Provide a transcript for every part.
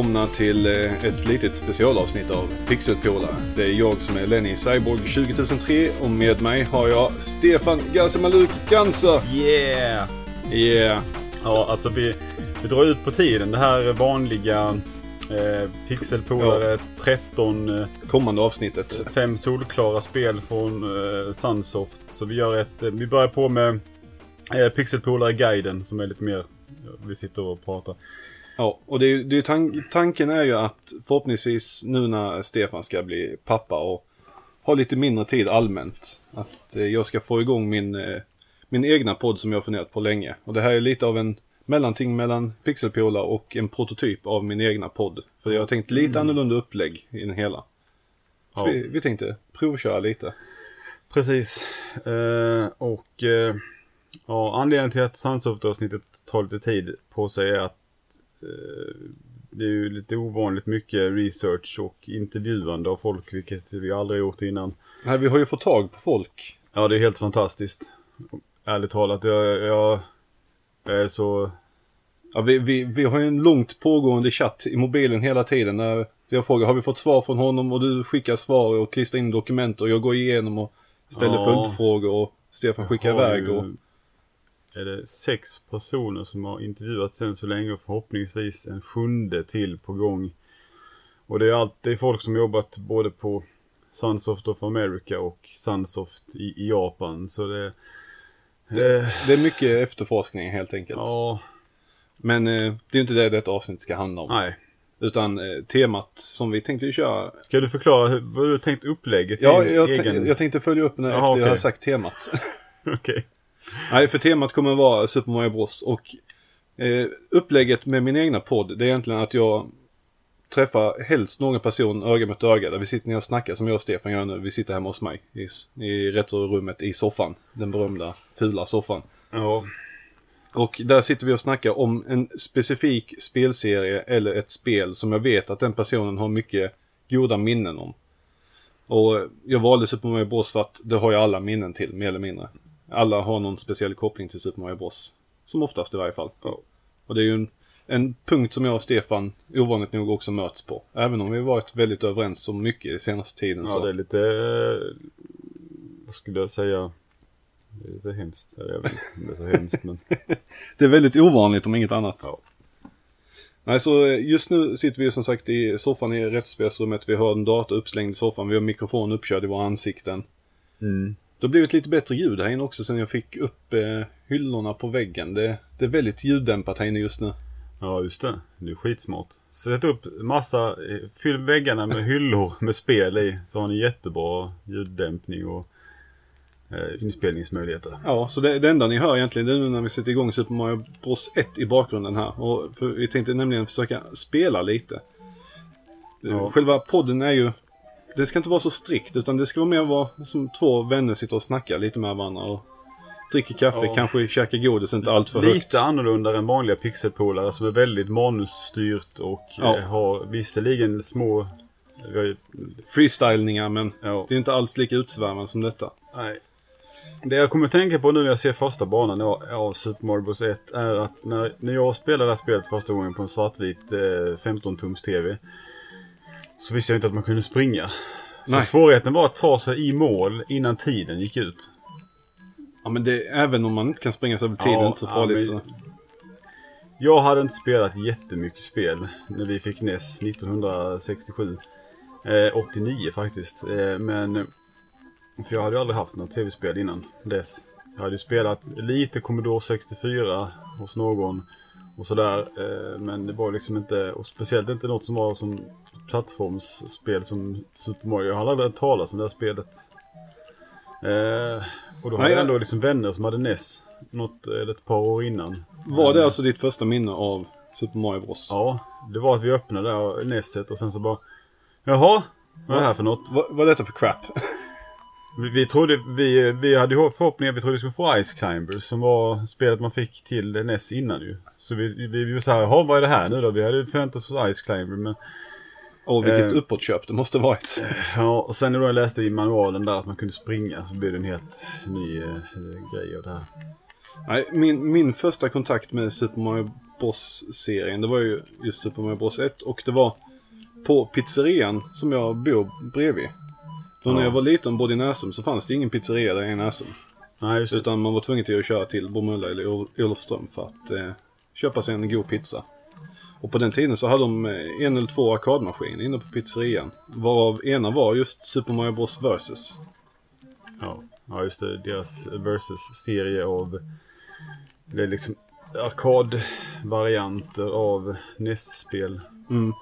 välkomna till eh, ett litet specialavsnitt av Pixelpolare. Det är jag som är Lenny Cyborg 20003 och med mig har jag Stefan Gansemaluk Ganser. Yeah! Yeah! Ja, alltså vi, vi drar ut på tiden. Det här vanliga eh, Pixelpolare 13. Eh, Kommande avsnittet. fem solklara spel från eh, Sunsoft. Så vi gör ett, eh, vi börjar på med eh, Pixelpolare-guiden som är lite mer, ja, vi sitter och pratar. Ja, och det är, det är, tan- tanken är ju att förhoppningsvis nu när Stefan ska bli pappa och ha lite mindre tid allmänt. Att eh, jag ska få igång min, eh, min egna podd som jag har funderat på länge. Och det här är lite av en mellanting mellan Pixelpolar och en prototyp av min egna podd. För jag har tänkt lite annorlunda upplägg i den hela. Så Ja. vi, vi tänkte provköra lite. Precis. Eh, och eh, ja, anledningen till att Sunsoft-avsnittet tar lite tid på sig är att det är ju lite ovanligt mycket research och intervjuande av folk, vilket vi aldrig gjort innan. Nej, vi har ju fått tag på folk. Ja, det är helt fantastiskt. Ärligt talat, jag, jag, jag är så... Ja, vi, vi, vi har ju en långt pågående chatt i mobilen hela tiden. När jag frågar har vi fått svar från honom och du skickar svar och klistrar in dokument och jag går igenom och ställer Ja. följdfrågor och Stefan skickar iväg. Och, Är det sex personer som har intervjuats än så länge och förhoppningsvis en sjunde till på gång. Och det är allt, det är folk som jobbat både på Sunsoft of America och Sunsoft i, i Japan. Så det... det, det är mycket efterforskning helt enkelt. Ja, Men eh, det är inte det detta avsnitt ska handla om. nej. Utan eh, temat som vi tänkte köra. Ska du förklara hur, vad du tänkt upplägget? Ja, jag, egen... jag tänkte följa upp när Jaha, efter jag har sagt temat. Okej. Nej, för temat kommer vara Super Mario Bros. Och eh, upplägget med min egna podd, det är egentligen att jag träffar helst någon person öga mot öga. Där vi sitter ner och snackar som jag och Stefan gör nu. Vi sitter hemma hos mig i, i retrorummet i soffan. Den berömda fula soffan. Ja. Och där sitter vi och snackar om en specifik spelserie eller ett spel som jag vet att den personen har mycket goda minnen om. Och jag valde Super Mario Bros för att det har jag alla minnen till, mer eller mindre. Alla har någon speciell koppling till Super Mario Bros. Som oftast i varje fall. Ja. Och det är ju en, en punkt som jag och Stefan ovanligt nog också möts på. Även om vi varit väldigt överens om mycket i senaste tiden. Ja, så. det är lite... Vad skulle jag säga? Det är lite hemskt. Eller Jag vet inte det är så hemskt men... det är väldigt ovanligt om inget annat. Ja. Nej, så eh, just nu sitter vi som sagt i soffan i rättsspelsrummet. Vi har en dator uppslängd i soffan. Vi har mikrofon uppkörd i våra ansikten. Mm. Det har blivit lite bättre ljud här inne också sen jag fick upp eh, hyllorna på väggen. Det, det är väldigt ljuddämpat här inne just nu. Ja, just det. Det är skitsmart. Sätt upp massa, eh, fyll väggarna med hyllor med spel i. Så har ni jättebra ljuddämpning och eh, inspelningsmöjligheter. Ja, så det, det enda ni hör egentligen det är nu när vi sätter igång Super Mario Bros 1 i bakgrunden här. Och för, vi tänkte nämligen försöka spela lite. Ja. Själva podden är ju... Det ska inte vara så strikt utan det ska vara mer vara som två vänner sitter och snackar lite med varandra. Och dricker kaffe, Ja. kanske käkar godis, inte allt för högt. Lite annorlunda än vanliga pixelpolare som är väldigt manusstyrt och Ja. eh, har visserligen små... eh, Freestylningar men Ja. det är inte alls lika utsvävande som detta. Nej. Det jag kommer att tänka på nu när jag ser första banan av, Super Mario Bros 1 är att när, när jag spelade det här spelet första gången på en svartvit eh, 15-tums TV så visste jag inte att man kunde springa. Så Nej. svårigheten var att ta sig i mål innan tiden gick ut. Ja men det, även om man inte kan springa så över tiden, Ja, inte så ja, farligt. men- så. Jag hade inte spelat jättemycket spel när vi fick NES 1967. Eh, 89 faktiskt. Eh, men... För jag hade ju aldrig haft något tv-spel innan dess. Jag hade ju spelat lite Commodore 64 hos någon. Och sådär. Eh, men det var liksom inte... Och speciellt inte något som var som plattformsspel som Super Mario. Jag hade aldrig hört talas om det här spelet. Eh, och då hade Nej, jag ändå liksom vänner som hade NES. Något, eller ett par år innan. Var det alltså ditt första minne av Super Mario Bros? Ja, det var att vi öppnade där Nesset och sen så bara Jaha, vad är det här för något? Vad, vad är detta för crap? Vi, vi trodde, vi, vi hade förhoppningar, vi trodde vi skulle få Ice Climbers som var spelet man fick till NES innan ju. Så vi, vi, vi var såhär, jaha vad är det här nu då? Vi hade förväntat oss Ice Climber men Åh, vilket Eh. uppåtköp det måste varit. Ja, och sen när jag läste i manualen där att man kunde springa så blev det en helt ny eh, grej av det här. Nej, min, min första kontakt med Super Mario Bros-serien. Det var ju just Super Mario Bros 1 och det var på pizzerian som jag bor bredvid. Då när Ja. jag var liten och bodde i Näsum så fanns det ingen pizzeria där i Näsum. Nej, just det. Utan man var tvungen till att köra till Bromölla eller Ol- Olofström för att eh, köpa sig en god pizza. Och på den tiden så hade de eh, en eller två arkadmaskiner inne på pizzerian. Varav ena var just Super Mario Bros Versus. Ja, ja just det. Deras Versus-serie av... Det är liksom arkadvarianter av NES-spel. Mm.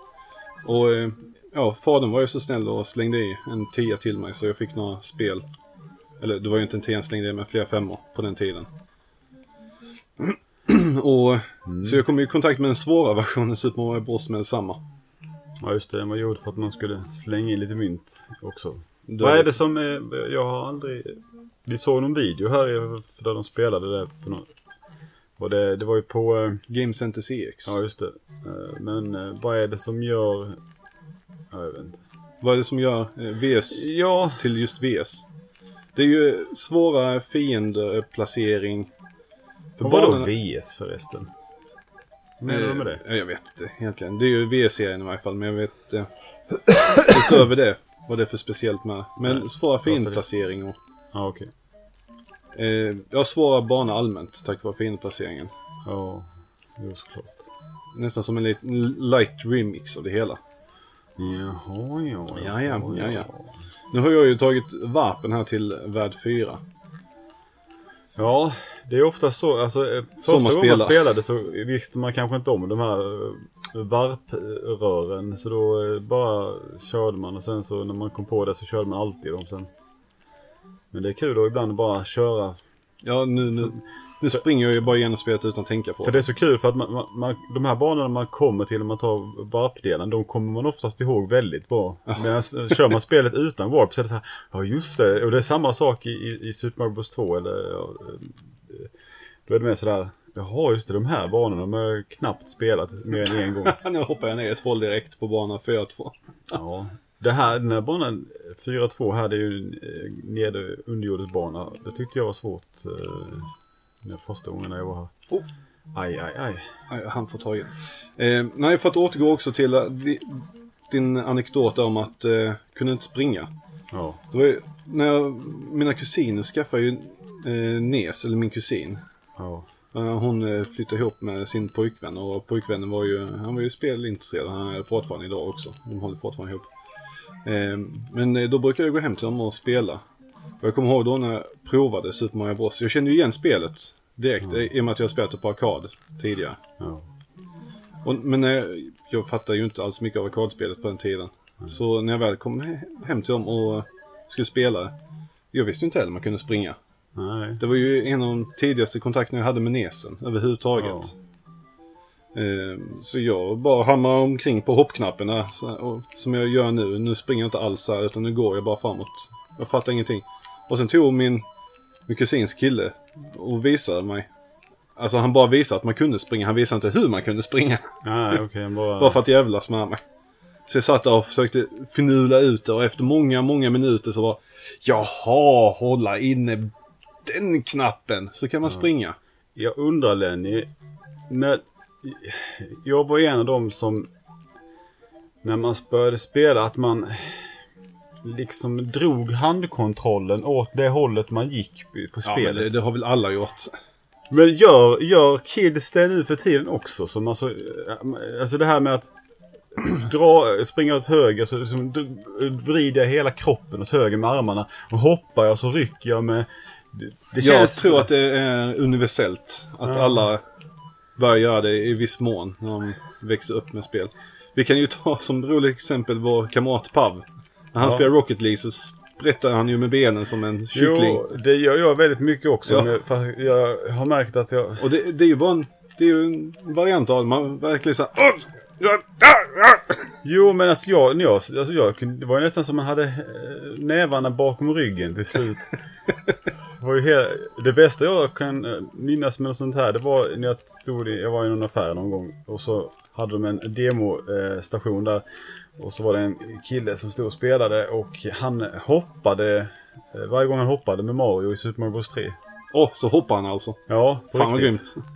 Och eh, ja, fadern var ju så snäll och slängde i en tia till mig så jag fick några spel. Eller det var ju inte en tia han slängde i men flera femmor på den tiden. och Så jag kom i kontakt med den svåra versionen Super Mario Bros med detsamma. Ja, just det. Den var gjord för att man skulle slänga in lite mynt också. Då- Vad är det som är... Jag har aldrig... Vi såg någon video här där de spelade det för någon... Och det, det var ju på... eh, Game Center CX. Ja, just det. Eh, Men eh, vad är det som gör... Ja, jag vet inte. Vad är det som gör eh, VS Ja, till just VS? Det är ju svåra fiendeplacering. För vad vadå banorna- VS förresten? Menar du med det? Jag vet inte egentligen. Det är ju VS-serien i varje fall, men jag vet eh, utöver det vad det är för speciellt med. Men svåra fiendeplacering och Ja, okej. eh, ja, svåra banor allmänt tack vare fiendeplaceringen. Ja, jo såklart. Nästan som en liten light remix av det hela. Jaha, ja. Ja, ja, ja, ja. Nu har jag ju tagit vapen här till värld 4. Ja, det är ofta så. Alltså, eh, första man gången spelar. man spelade så visste man kanske inte om de här eh, varprören. Så då eh, bara körde man och sen så när man kom på det så körde man alltid dem sen. Men det är kul då ibland att bara köra. Ja, nu, nu, nu springer ju bara igenom spelet utan att tänka på För det är så kul för att man, man, man, de här banorna man kommer till när man tar varpdelen, de kommer man oftast ihåg väldigt bra. Medan kör man spelet utan warp så är det så här, ja just det. Och det är samma sak i, i, i Super Mario Bros 2 eller eh, Då är det mer sådär, jaha just det, de här banorna de har jag knappt spelat mer än en gång. nu hoppar jag ner ett håll direkt på bana 4-2. Ja. Det här, den här banan 4-2 här, det är ju en eh, nere underjordisk bana. Det tyckte jag var svårt eh, den första gången jag var här. Oh. Aj, aj, aj. Nej, Han får ta igen. Eh, nej, för att återgå också till eh, di- din anekdot om att eh, kunde inte springa. Ja. Det var ju, när jag, mina kusiner skaffade ju eh, Nes, eller min kusin. Ja. Eh, hon eh, flyttade ihop med sin pojkvän och pojkvännen var ju, han var ju spelintresserad. Han är fortfarande idag också. De håller fortfarande ihop. Men då brukar jag gå hem till dem och spela. Och jag kommer ihåg då när jag provade Super Mario Bros. Jag kände ju igen spelet direkt eh, i och med att jag spelat det på arkad tidigare. Ja. Och, men eh, jag fattar ju inte alls mycket av arkadspelet på den tiden. Så när jag väl kom he- hem till dem och skulle spela. Jag visste ju inte heller man kunde springa. Nej. Det var ju en av de tidigaste kontakterna jag hade med Nesen överhuvudtaget. Eh, Så jag bara hamrade omkring på hoppknapparna så- och, som jag gör nu. Nu springer jag inte alls här utan nu går jag bara framåt. Jag fattar ingenting. Och sen tog min, min kusins kille och visade mig. Alltså han bara visade att man kunde springa. Han visade inte hur man kunde springa. Nej, okej. Okay, bara... Bara för att jävlas med mig. Så jag satt där och försökte finula ut det och efter många, många minuter så var Jaha, hålla inne den knappen så kan man springa. Jag undrar Lenny. När... Jag var en av dem som... När man började spela att man... Liksom drog handkontrollen åt det hållet man gick på Ja, men spelet. det, det har väl alla gjort. Men gör, gör kids det nu för tiden också? Som alltså, eh, alltså det här med att dra, springa åt höger så liksom vrider jag hela kroppen åt höger med armarna. Och hoppar jag så rycker jag med... Det, det Jag känns... tror att det är universellt. Att Ja. alla börjar göra det i viss mån när de växer upp med spel. Vi kan ju ta som roligt exempel vår kamrat Pav. När han Ja. spelar Rocket League så sprättar han ju med benen som en kyckling. Jo, det gör jag väldigt mycket också. Ja. Fast jag har märkt att jag... Och det, det är ju bara en, det är ju en variant av. Man verkligen såhär... Jo, men alltså jag, när jag, alltså jag det var ju nästan som man hade eh, nävarna bakom ryggen till slut. Det, var ju helt, det bästa jag kan eh, minnas med något sånt här, det var när jag stod i, jag var i någon affär någon gång och så hade de en demostation där. Och så var det en kille som stod och spelade och han hoppade, eh, varje gång han hoppade med Mario i Super Mario Bros 3. Åh, så hoppar han alltså. Ja, på Fan vad riktigt. grymt.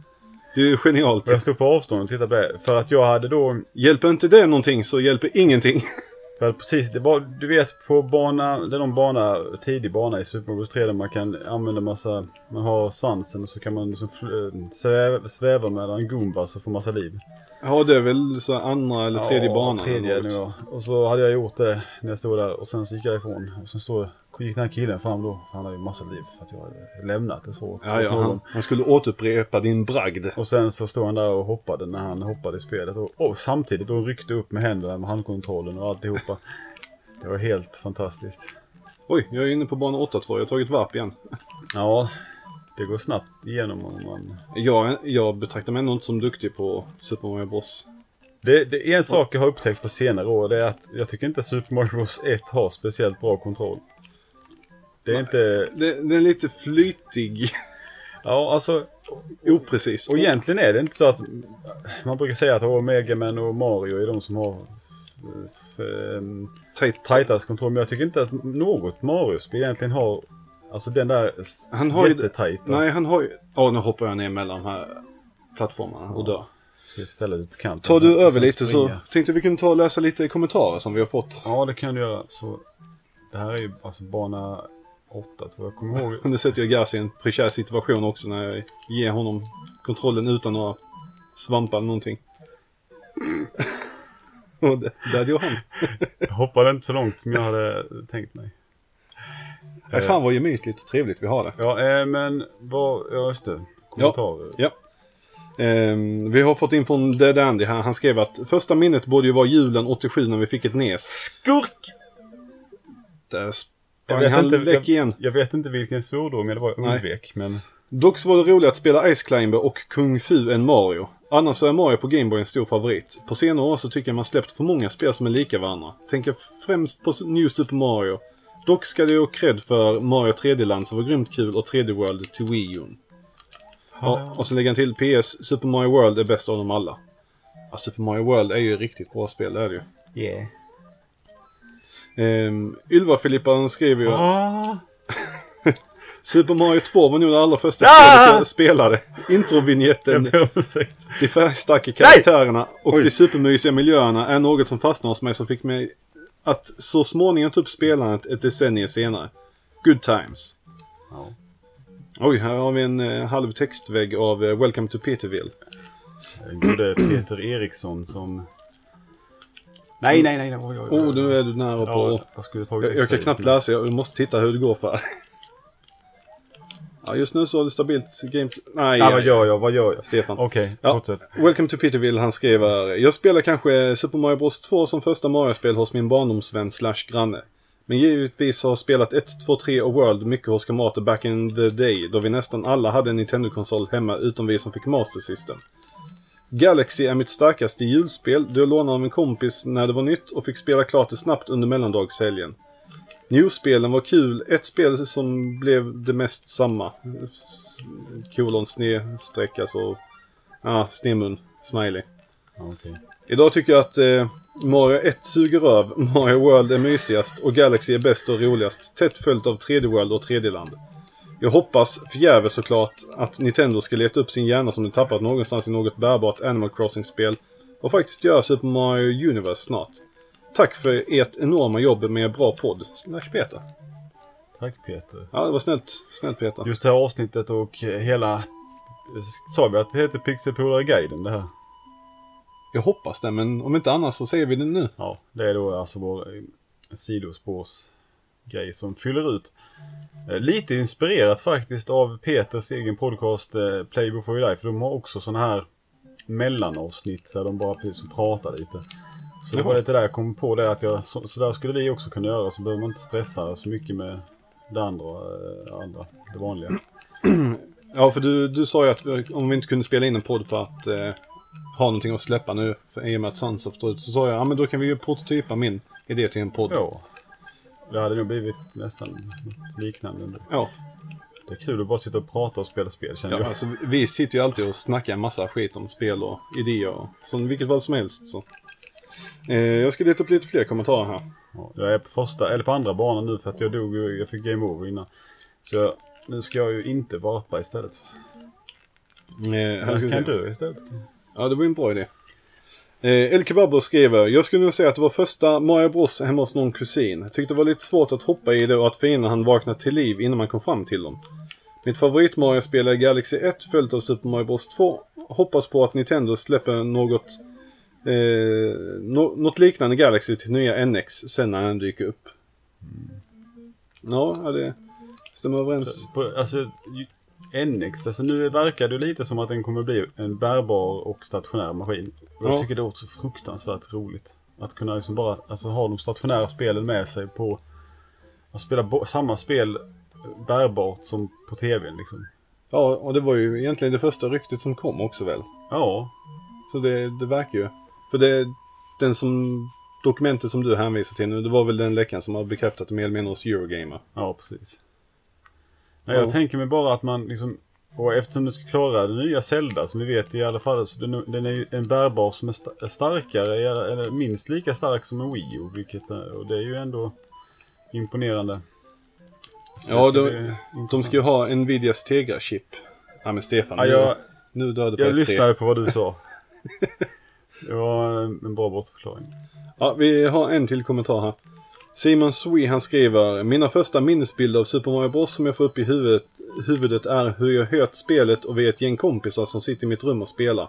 Det är ju genialt. Och jag stod på avstånd och tittade på det. För att jag hade då... Hjälper inte det någonting så hjälper ingenting. För att precis, det var, du vet på bana, det är någon bana, tidig bana i Super Mario Bros 3 där man kan använda massa, man har svansen och så kan man liksom fl- sväva, sväva mellan Goombas och få massa liv. Ja, det är väl så andra eller tredje Ja, banan. Tredje eller nu ja. Och så hade jag gjort det när jag stod där och sen så gick jag ifrån. Och sen stod, gick den här killen fram då. Han hade ju massa liv för att jag hade lämnat det så. Ja, ja, han, han skulle återupprepa din bragd. Och sen så stod han där och hoppade när han hoppade i spelet. Och, och samtidigt då ryckte upp med händerna med handkontrollen och alltihopa. Det var helt fantastiskt. Oj, jag är inne på bana 8-2. Jag har tagit varp igen. Ja, det går snabbt igenom om man... Jag, jag betraktar mig ändå inte som duktig på Super Mario Bros. Det, det är en sak jag har upptäckt på senare år. Det är att jag tycker inte Super Mario Bros 1 har speciellt bra kontroll. Det är inte... Det, det är lite flytig. Ja, alltså... Oprecis. Och egentligen är det inte så att... Man brukar säga att oh, Mega Man och Mario är de som har f- Tajt. tajtast kontroll. Men jag tycker inte att något Mario-spel egentligen har... Alltså den där Han har ju-. Nej, han har ju... Ja, nu hoppar jag ner mellan de här plattformarna och dör. Ska jag ställa det på kanten. Tar du över lite så springa. tänkte vi kunde ta och läsa lite kommentarer som vi har fått. Ja, det kan du göra. Så det här är ju alltså bana 8 tror jag. kommer ihåg. Nu sätter jag Gas i en prekär situation också när jag ger honom kontrollen utan några svampar eller någonting. och det, där dog han. Jag hoppade inte så långt som jag hade tänkt mig. Nej, fan vad gemytligt och trevligt vi har det. Ja, eh, men vad... Ja, just det. Kommentarer. Ja. Ehm, vi har fått in från Dead Andy här. Han skrev att första minnet borde ju vara julen 87 när vi fick ett NES. Skurk! Där sprang han inte, läck jag, igen. jag vet inte vilken svordom jag det var undvek, men... Dock så var det roligt att spela Ice Climber och Kung Fu än Mario. Annars så är Mario på Gameboy en stor favorit. På senare år så tycker jag man släppt för många spel som är lika varandra. Tänker främst på New Super Mario. Dock ska det ju ha cred för Mario 3D-land som var grymt kul och 3D World till Wii U. Ja, och så lägger han till PS Super Mario World är bäst av dem alla. Ja, Super Mario World är ju riktigt bra spel, det är det ju. Yeah. Ehm, Ylva-Filippan skriver ju Ah. Super Mario 2 var nog det allra första Ah! spelet jag spelade. Introvinjetten. De färgstarka karaktärerna och Oj. de supermysiga miljöerna är något som fastnade hos mig som fick mig att så småningom ta upp spelandet ett decennium senare. Good times. Ja. Oj, här har vi en eh, halv textvägg av eh, Welcome to Peterville. Den gode Peter Eriksson som... Nej, nej, nej. Oj, oj, oj. Oh, nu är du nära på... Ja, jag skulle tagit jag, jag kan knappt läsa, jag måste titta hur det går för. Ja, just nu så är det stabilt gameplay. Nej, Ja, ja, vad gör jag? Vad gör jag? Stefan. Okej, Ja. fortsätt. Welcome to Peterville, han skriver Jag spelar kanske Super Mario Bros 2 som första Mario-spel hos min barndomsvän slash granne. Men givetvis har spelat 1, 2, 3 och World mycket hos kamrater back in the day då vi nästan alla hade en Nintendo-konsol hemma utom vi som fick Master System. Galaxy är mitt starkaste julspel då jag lånade av en kompis när det var nytt och fick spela klart det snabbt under mellandagshelgen. New-spelen var kul, ett spel som blev det mest samma. Kolon, snedstreck, alltså Ja, snedmun. Smiley. Ja, okej. Idag tycker jag att eh, Mario 1 suger röv, Mario World är mysigast och Galaxy är bäst och roligast. Tätt följt av 3D World och 3D-land. Jag hoppas, förgäves såklart, att Nintendo ska leta upp sin hjärna som de tappat någonstans i något bärbart Animal Crossing-spel och faktiskt göra Super Mario Universe snart. Tack för ert enorma jobb med bra podd. Slash Peter. Tack Peter. Ja, det var snällt. Snällt Peter. Just det här avsnittet och hela... Sa vi att det heter Pixelpolare-guiden det här? Jag hoppas det, men om inte annars så säger vi det nu. Ja, det är då alltså vår eh, sidospårsgrej som fyller ut. Eh, Lite inspirerat faktiskt av Peters egen podcast eh, Play before you die. För de har också sådana här mellanavsnitt där de bara pratar lite. Så det var lite där jag kom på det att jag, så, så där skulle vi också kunna göra. Så behöver man inte stressa så mycket med det andra, eh, andra det vanliga. Ja, för du, du sa ju att om vi inte kunde spela in en podd för att eh, ha någonting att släppa nu, för, i och med att Sunsoft drar ut, så sa jag ja men då kan vi ju prototypa min idé till en podd. Ja. Det hade nog blivit nästan liknande. Ja, Det är kul att bara sitta och prata och spela spel känner ja jag. alltså, vi sitter ju alltid och snackar en massa skit om spel och idéer och som vilket fall som helst. Så. Eh, jag ska leta upp lite fler kommentarer här. Ja, jag är på första, eller på andra banan nu för att jag dog jag fick game over innan. Så jag, nu ska jag ju inte varpa istället. Eh, kan se. du istället? Ja, det var ju en bra idé. Eh, El Kebabo skriver, jag skulle nog säga att det var första Mario Bros hemma hos någon kusin. Tyckte det var lite svårt att hoppa i det och att fienden han vakna till liv innan man kom fram till dem. Mitt favorit Mario-spel är Galaxy 1 följt av Super Mario Bros 2. Hoppas på att Nintendo släpper något, eh, nå- något liknande Galaxy till nya NX sen när den dyker upp. Ja, det stämmer överens. På, alltså, ju- NX, alltså nu verkar det lite som att den kommer bli en bärbar och stationär maskin. Och jag Ja. tycker det är också fruktansvärt roligt. Att kunna liksom bara alltså, ha de stationära spelen med sig på... Att spela samma spel bärbart som på tvn liksom. Ja, och det var ju egentligen det första ryktet som kom också väl? Ja, Så det, det verkar ju. För det, den som, dokumentet som du hänvisar till nu, det var väl den läckan som har bekräftat det mer eller mindre hos Eurogamer. ja precis. Nej, jag Ja. tänker mig bara att man liksom... Och eftersom du ska klara det nya Zelda som vi vet i alla fall, så den, den är en bärbar som är är starkare, eller minst lika stark som en Wii U. Vilket, är- och det är ju ändå imponerande. Så Ja, De intressant. ska ju ha Nvidias Tegra-chip. Ja men Stefan, Ja, nu, jag, nu dör du på jag ett lyssnade på vad du sa. Det var en bra bortförklaring. Ja, vi har en till kommentar här. Simon Swee han skriver Mina första minnesbilder av Super Mario Bros som jag får upp i huvudet, huvudet är hur jag hört spelet och vi är ett gäng kompisar som sitter i mitt rum och spelar.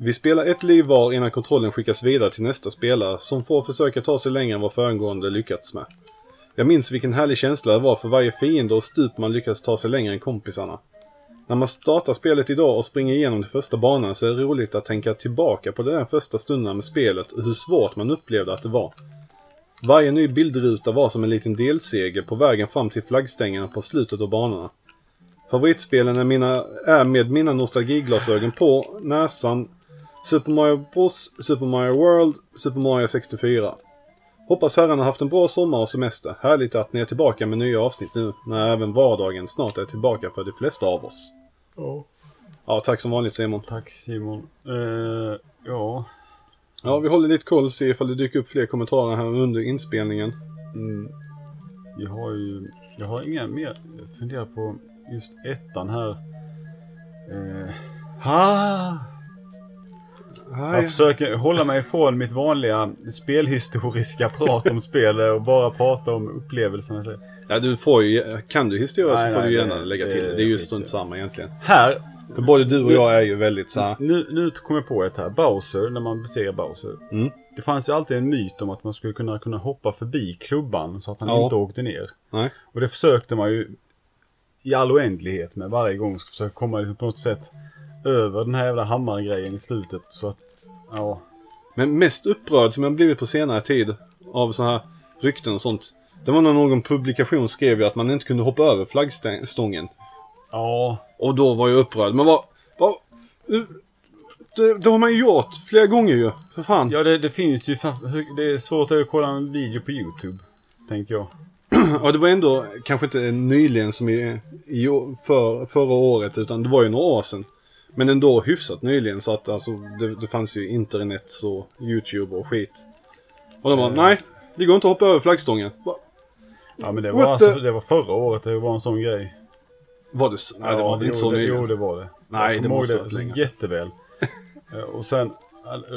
Vi spelar ett liv var innan kontrollen skickas vidare till nästa spelare som får försöka ta sig längre än vad föregående lyckats med. Jag minns vilken härlig känsla det var för varje fiende och stup man lyckats ta sig längre än kompisarna. När man startar spelet idag och springer igenom den första banan så är det roligt att tänka tillbaka på de där första stunderna med spelet och hur svårt man upplevde att det var. Varje ny bildruta var som en liten delseger på vägen fram till flaggstängerna på slutet av banorna. Favoritspelen är, mina, är med mina nostalgiglasögon på näsan Super Mario Bros, Super Mario World, Super Mario 64. Hoppas herrarna haft en bra sommar och semester. Härligt att ni är tillbaka med nya avsnitt nu när även vardagen snart är tillbaka för de flesta av oss. Ja. Ja, tack som vanligt Simon. Tack Simon. Eh, ja. Ja, vi håller lite koll och ser ifall det dyker upp fler kommentarer här under inspelningen. Mm. Vi har ju... Jag har inga mer. Jag funderar på just ettan här. Eh, ha! Jag försöker hålla mig ifrån mitt vanliga spelhistoriska prat om spel och bara prata om upplevelserna. Ja, du får ju, kan du historia så Nej, får nej, du gärna lägga det- till det. Det är ju strunt samma egentligen. Här! För både du och jag är ju väldigt så här. Nu, nu kom jag på ett här. Bowser, när man besegrar Bowser. Mm. Det fanns ju alltid en myt om att man skulle kunna, kunna hoppa förbi klubban så att han Ja. inte åkte ner. Nej. Och det försökte man ju i all oändlighet med varje gång. Ska försöka komma liksom på något sätt över den här jävla hammargrejen i slutet. Så att, ja. Men mest upprörd som jag blivit på senare tid av så här rykten och sånt. Det var när någon publikation skrev ju att man inte kunde hoppa över flaggstången. Ja. Och då var jag upprörd. Men vad... vad det, det har man ju gjort flera gånger ju. För fan. Ja, det, det finns ju. Det är svårt att kolla en video på YouTube. Tänker jag. Ja, det var ändå kanske inte nyligen som i, i för, förra året, utan det var ju några år sedan. Men ändå hyfsat nyligen, så att alltså, det, det fanns ju internet och YouTube och skit. Och de bara, Eh. nej, det går inte att hoppa över flaggstången. Ja, men det var, alltså, det var förra året det var en sån grej. Var det så? Nej, det var jo, inte så det, nyligen. Jo, det var det. Nej, Jag det måste ha varit länge. Jätteväl. Eh, och sen,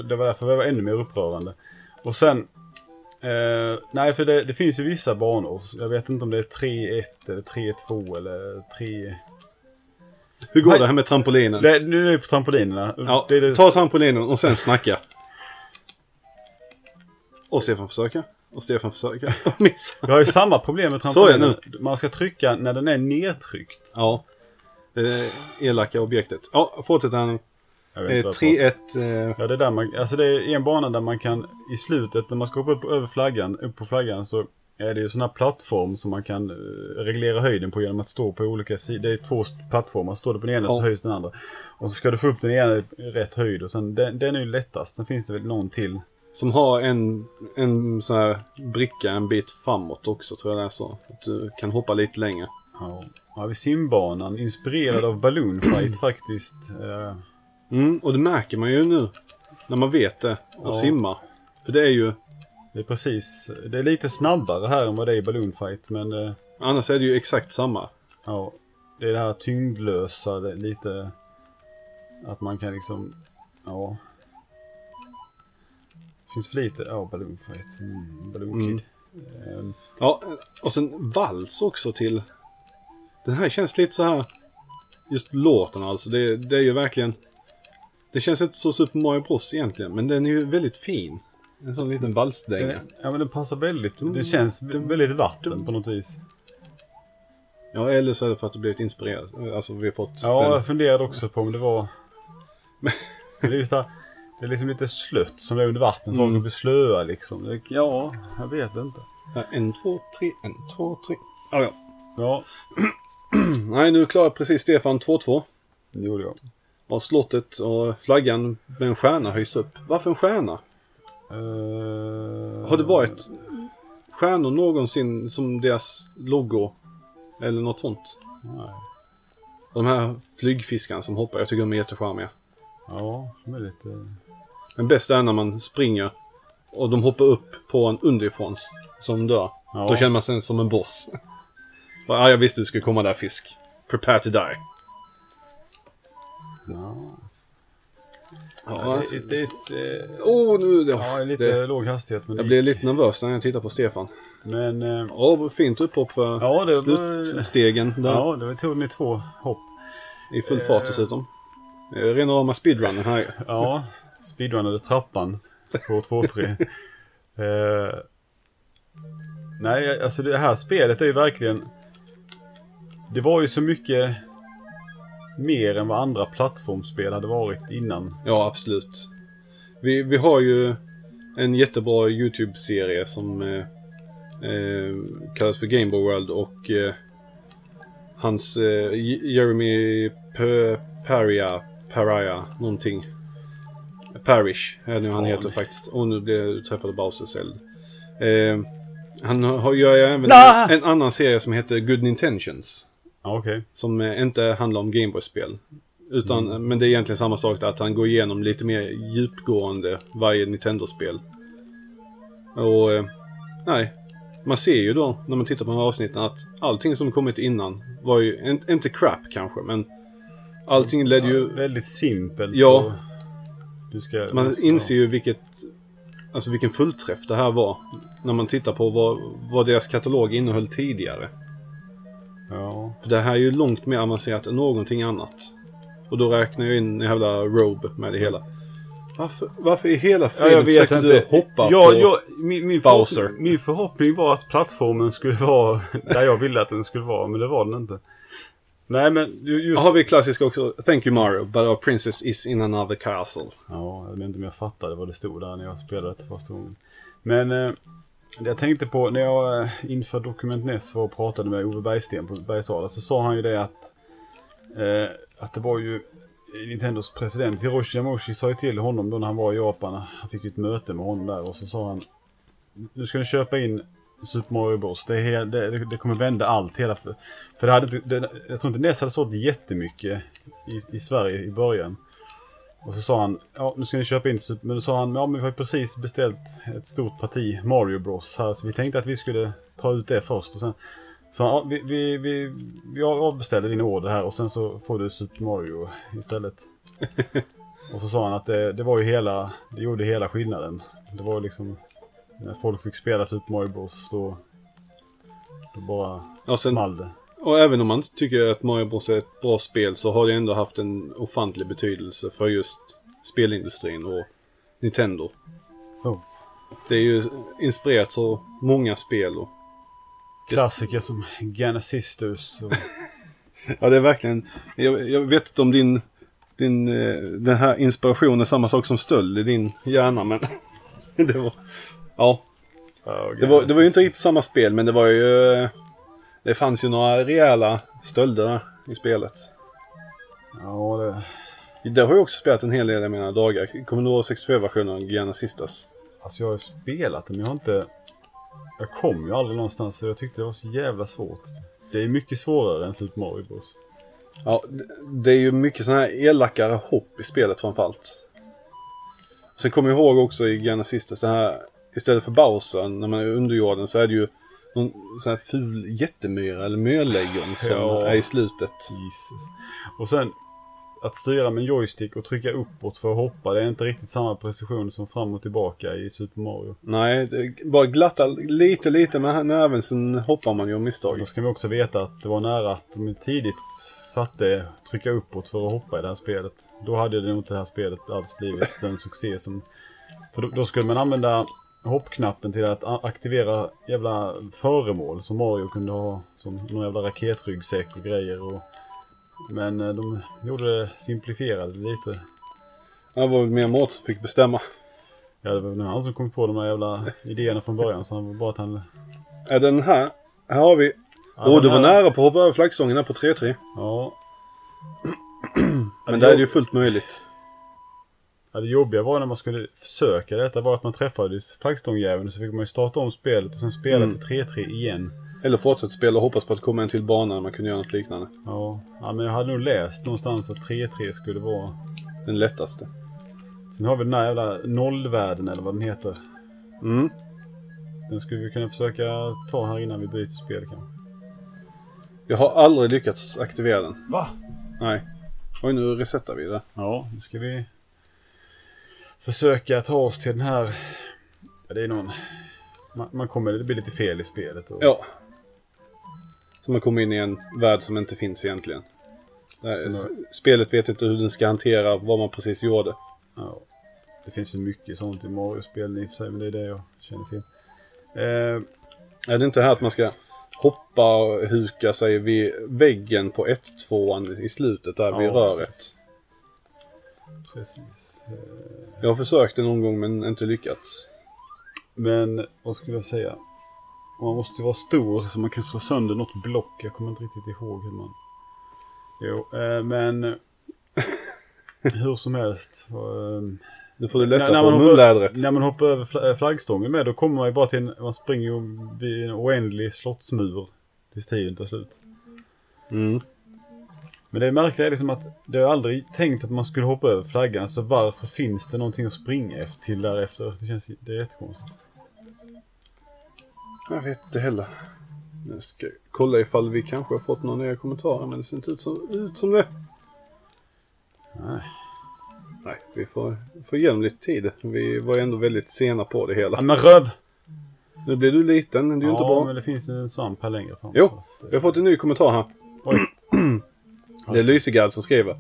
det var därför det var ännu mer upprörande. Och sen, eh, nej för det, det finns ju vissa banor. Jag vet inte om det är 3-1 eller 3-2 eller 3... Hur går Nej. det här med trampolinen? Det, nu är vi på trampolinerna. ja, det det, ta trampolinen och sen snacka. Och Stefan försöker. Och Stefan försöker. Missa. Vi har ju samma problem med Så är det trampolinen. Man ska trycka när den är nedtryckt. Ja. Det elaka objektet. Ja, fortsätt här nu. Jag vet inte vad jag pratar om. 3-1. Eh, Ja, det är där man, alltså det är en bana där man kan i slutet när man ska hoppa upp över flaggan, upp på flaggan så är det ju sån här plattform som man kan eh, reglera höjden på genom att stå på olika sidor. Det är två plattformar, står du på den ena Ja. så höjs den andra. Och så ska du få upp den ena i rätt höjd och sen den, den är ju lättast. Sen finns det väl någon till. Som har en, en sån här bricka en bit framåt också tror jag det är så. Att du kan hoppa lite längre. Ja, har vi simbanan inspirerad av Balloon Fight faktiskt. Eh, Mm, och det märker man ju nu. När man vet det och Ja. simmar. För det är ju, det är precis, det är lite snabbare här än vad det är i Balloon Fight men eh, annars är det ju exakt samma. ja, det är det här tyngdlösa, det lite... Att man kan liksom, ja. Finns för lite, ja Balloon Fight, mm, Balloon Mm. Kid. Ehm, Ja, och sen vals också till... Den här känns lite så här... Just låten alltså, det, det är ju verkligen... Det känns inte så Super Mario Bros egentligen, men den är ju väldigt fin. En sån liten valsdänga. den, ja men den passar väldigt, Mm. det känns väldigt vatten på något vis. Ja, eller så är det för att du blivit inspirerad. Alltså vi har fått Ja, den... jag funderade också på om det var... det är just det här, det är liksom lite slött som är under vattnet, Mm. saker blir slöa liksom. Ja, jag vet inte. Ja, En, två, tre, en, två, tre. Ja, ja. Ja, Nej, nu klarar precis Stefan 2-2. det gjorde jag. Och slottet och flaggan med en stjärna höjs upp. Varför en stjärna? Uh, Har det varit stjärnor någonsin som deras logo? Eller något sånt? Nej. De här flygfiskarna som hoppar, jag tycker de är jättecharmiga. Ja, de är lite... Men bäst är när man springer och de hoppar upp på en underifrån som dör. Ja. Då känner man sig som en boss. ja, jag visste du skulle komma där fisk. Prepare to die. Ja. Ja, det, det, det, oh, nu, ja, lite det, låg hastighet. Men jag det blir lite nervös när jag tittar på Stefan. Men... eh, vad fint upphopp för Ja, det slutstegen där. Ja, det tog ni två hopp. I full fart dessutom. Eh, Rena rama speedrunnen här. Ja, speedrunnade trappan på 2-3. eh, nej, alltså det här spelet är ju verkligen... Det var ju så mycket mer än vad andra plattformsspel hade varit innan. Ja, absolut. Vi, vi har ju en jättebra YouTube-serie som eh, eh, kallas för Game Boy World och eh, hans eh, Jeremy P- Paria, Paria, någonting. Parish är nu han heter faktiskt. Och nu blev träffade Bowsers eld. Eh, han har, gör ju även Nah! en annan serie som heter Good Intentions. Ja, okej. Som eh, inte handlar om Gameboy-spel. Utan, Mm. men det är egentligen samma sak att han går igenom lite mer djupgående varje Nintendo-spel. Och, eh, nej. Man ser ju då, när man tittar på de här avsnitten, att allting som kommit innan var ju, in, inte crap kanske, men allting ledde ju... Väldigt simpelt. Ja. och ska, Man inser ju vilket, alltså vilken fullträff det här var. När man tittar på vad, vad deras katalog innehöll tidigare. Ja. För det här är ju långt mer avancerat än någonting annat. Och då räknar jag in en jävla Robe med det hela. Varför, varför i hela Ja, friden jag vet försökte inte. du hoppa ja, på... ja, min, min, Bowser. förhoppning, min förhoppning var att plattformen skulle vara där jag ville att den skulle vara, men det var den inte. Nej, men ju- just... Har vi klassiska också. Thank you Mario, but our princess is in another castle. Ja, jag vet inte om jag fattade vad det stod där när jag spelade det första gången. Men eh, jag tänkte på när jag eh, inför Dokument NES var och pratade med Ove Bergsten på Bergsala så sa han ju det att eh, att det var ju Nintendos president Hiroshi Yamauchi sa ju till honom då när han var i Japan. Han fick ju ett möte med honom där och så sa han Nu ska ni köpa in Super Mario Bros. Det, är, det, det kommer vända allt. Hela för, för det hade det, jag tror inte NES hade sålt jättemycket i, i Sverige i början. Och så sa han, ja nu ska ni köpa in Super... Men då sa han, ja men vi har precis beställt ett stort parti Mario Bros här. Så vi tänkte att vi skulle ta ut det först. Och sen sa han, ja, vi, vi, vi, vi avbeställer din order här och sen så får du Super Mario istället. och så sa han att det, det var ju hela, det gjorde hela skillnaden. Det var liksom, när folk fick spela Super Mario Bros då, då bara Ja, sen- small det. Och även om man inte tycker att Mario Bros är ett bra spel så har det ändå haft en ofantlig betydelse för just spelindustrin och Nintendo. Oh. Det är ju inspirerat så många spel och Klassiker som Gana Sisters och Ja, det är verkligen... Jag, jag vet inte om din, din, eh, den här inspirationen är samma sak som stöld i din hjärna, men det var... Ja, det var, det var ju inte riktigt samma spel, men det var ju... eh, Det fanns ju några rejäla stölder i spelet. Ja, det... Det har jag också spelat en hel del i mina dagar. Commodore 64-versionen av Giana Sisters. Alltså jag har ju spelat det men jag har inte... Jag kom ju aldrig någonstans för jag tyckte det var så jävla svårt. Det är mycket svårare än Super Mario Bros. Ja, det, är ju mycket sådana här elakare hopp i spelet framförallt. Sen kommer jag ihåg också i Giana Sisters, det här istället för Bowser när man är under jorden så är det ju någon sån här ful jättemyra eller mörlejon som Ja. är i slutet. Jesus. Och sen... att styra med en joystick och trycka uppåt för att hoppa, det är inte riktigt samma precision som fram och tillbaka i Super Mario. Nej, det bara glatta lite, lite med näven sen hoppar man ju av misstag. Då ska vi också veta att det var nära att de tidigt satte trycka uppåt för att hoppa i det här spelet. Då hade det nog inte det här spelet alls blivit en succé som... För då, då skulle man använda hoppknappen till att aktivera jävla föremål som Mario kunde ha. Som någon jävla raketryggsäck och grejer. Och, men eh, de gjorde det, simplifierade det lite. Det var väl mer Mårten som fick bestämma. Ja, det var nog han som kom på de här jävla idéerna från början. Så han var bara att han... Är den här? Här har vi. Ja, Åh, den du var här- nära på att hoppa över flaggstången här på 3-3. Ja. Men där är det ju fullt möjligt. Ja, det jobbiga var när man skulle försöka detta var att man träffade flaggstångjäveln och så fick man ju starta om spelet och sen spela Mm. till 3-3 igen. Eller fortsätta spela och hoppas på att komma en till bana när man kunde göra något liknande. Ja. ja, men jag hade nog läst någonstans att 3-3 skulle vara... Den lättaste. Sen har vi den här jävla nollvärlden eller vad den heter. Mm. Den skulle vi kunna försöka ta här innan vi byter spel kanske. Jag har aldrig lyckats aktivera den. Va? Nej. Oj, nu resetar vi det. Ja, nu ska vi försöka ta oss till den här... Ja, det är någon... Man, man kommer... Det blir lite fel i spelet. Och... Ja. Så man kommer in i en värld som inte finns egentligen. Så s- Spelet vet inte hur den ska hantera vad man precis gjorde. Ja. Det finns ju mycket sånt i Mario-spel i och för sig, men det är det jag känner till. Eh, Är det inte här att man ska hoppa och huka sig vid väggen på 1-2 i slutet där vid Ja, röret? precis. precis. Eh, Jag har försökt det någon gång men inte lyckats. men vad skulle jag säga? Man måste vara stor så man kan slå sönder något block. Jag kommer inte riktigt ihåg hur man... Jo, eh, men... hur som helst. Eh, Nu får du lätta när på munlädret. När man hoppar över äh, flaggstången med då kommer man ju bara till en, man springer ju vid en oändlig slottsmur tills tiden tar slut. Mm. Men det märkliga är liksom att det har aldrig tänkt att man skulle hoppa över flaggan. Så varför finns det någonting att springa efter till därefter? Det känns det är jättekonstigt. Jag vet inte heller. Jag ska kolla ifall vi kanske har fått några nya kommentarer men det ser inte ut som, ut som det. Nej. Nej, vi får, får ge dem lite tid. Vi var ändå väldigt sena på det Ja, hela. men röv! Nu blir du liten, det är ju ja, inte bra. men det finns ju en svamp här längre fram. Jo, att, eh, Vi har fått en ny kommentar här. Oj. Det är Lysegard som skriver.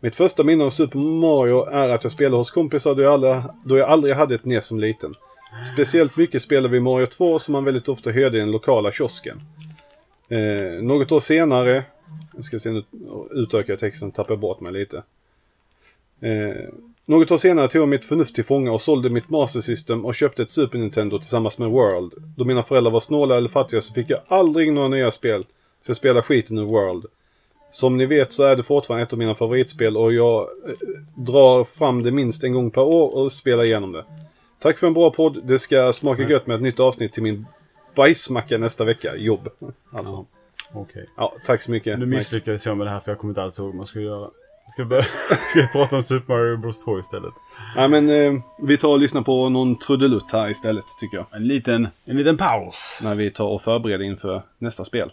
Mitt första minne av Super Mario är att jag spelade hos kompisar då jag aldrig, då jag aldrig hade ett NES som liten. Speciellt mycket spelade vi Mario 2 som man väldigt ofta hörde i den lokala kiosken. Eh, något år senare, nu ska se nu utökar jag texten, tappar bort mig lite. Eh, något år senare tog jag mitt förnuft till fånga och sålde mitt Master System och köpte ett Super Nintendo tillsammans med World. Då mina föräldrar var snåla eller fattiga så fick jag aldrig några nya spel. Så jag spelade skiten ur World. Som ni vet så är det fortfarande ett av mina favoritspel och jag eh, drar fram det minst en gång per år och spelar igenom det. Tack för en bra podd. Det ska smaka gött med ett nytt avsnitt till min bajsmacka nästa vecka. Jobb. Alltså. Ja. Okej. Ja, tack så mycket. Nu misslyckades jag med det här för jag kommer inte alls ihåg vad man skulle göra. Ska vi börja ska vi prata om Super Mario Bros 2 istället? Ja, men eh, vi tar och lyssnar på någon trudelutt här istället, tycker jag. En liten, en liten paus. När vi tar och förbereder inför nästa spel.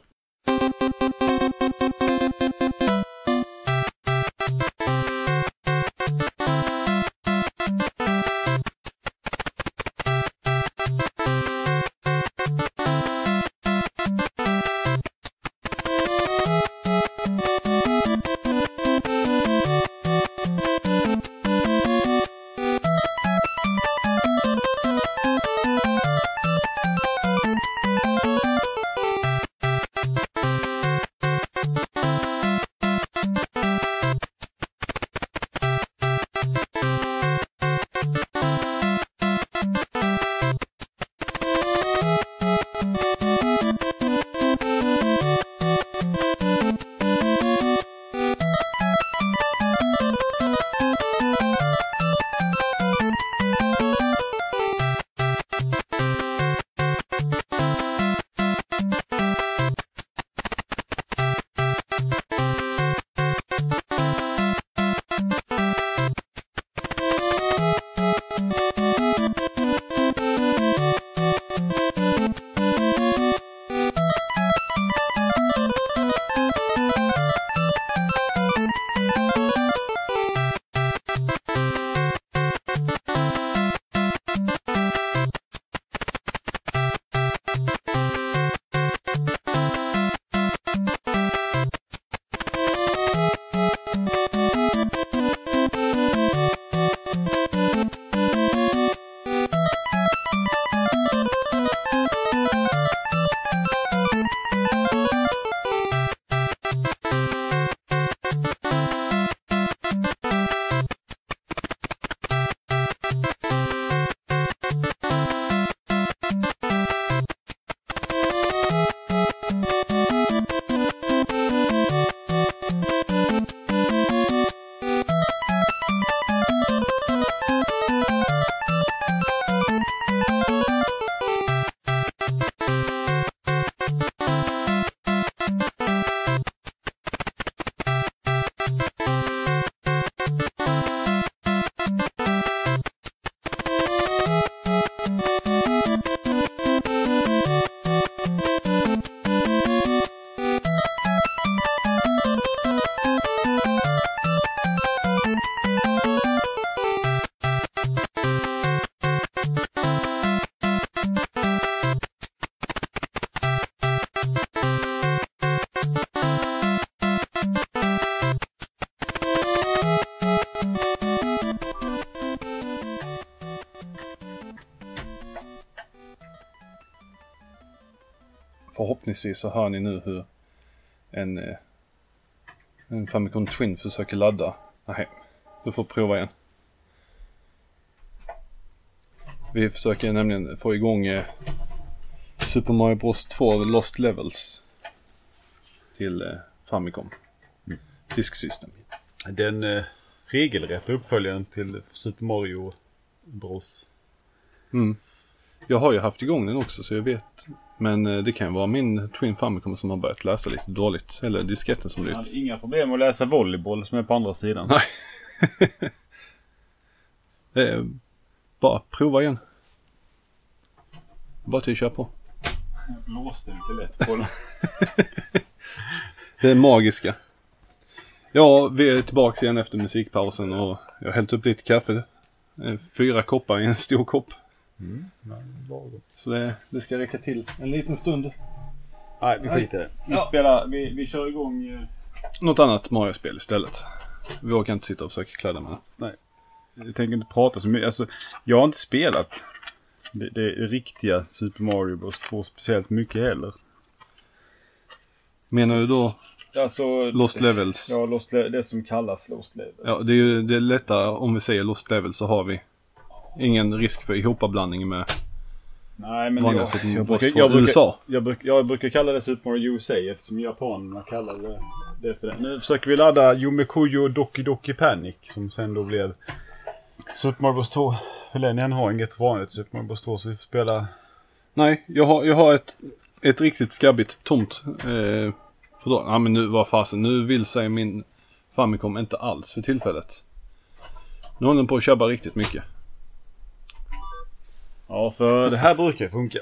Förhoppningsvis så hör ni nu hur en, eh, en Famicom Twin försöker ladda. Nej, du får prova igen. Vi försöker nämligen få igång eh, Super Mario Bros 2 Lost Levels till eh, Famicom. Disk System. Den eh, regelrätta uppföljaren till Super Mario Bros. Mm. Jag har ju haft igång den också så jag vet. Men eh, det kan vara min Twin Famicom som har börjat läsa lite dåligt. Eller disketten som hade inga problem att läsa volleyboll som är på andra sidan. Nej. Det är bara prova igen. Bara till att köra på. Jag låste lite lätt på den. Det är magiska. Ja, vi är tillbaka igen efter musikpausen och jag har hällt upp lite kaffe. Eh, Fyra koppar i en stor kopp. Så det, det ska räcka till en liten stund. Nej, vi skiter i det. Vi Ja. spelar, vi, vi kör igång. eh, Något annat Mario-spel istället. Vi orkar inte sitta och försöka kladda med det. Jag tänker inte prata så mycket. Alltså, jag har inte spelat det, det riktiga Super Mario Bros 2 speciellt mycket heller. Menar du då Alltså, Lost Levels? Ja, Lost Le- det som kallas Lost Levels. Ja, det är ju det är lättare om vi säger Lost Levels så har vi ingen risk för ihopablandning med Nej, men vanliga jag, jag, brukar, 2 jag, brukar, USA. jag, brukar, jag brukar kalla det Super Mario USA eftersom japanerna kallar det, det för det. Nu försöker vi ladda Yumekuyo Doki Doki Panic som sen då blev Super Mario Bros 2. Hur länge än har inget vanligt Super Mario Bros 2 så vi får spela... Nej, jag har, jag har ett, ett riktigt skabbigt tomt eh, fodral. Ja men nu, vad fasen, nu vill sig min Famicom inte alls för tillfället. Nu håller den på att tjabba riktigt mycket. Ja, för det här brukar ju funka.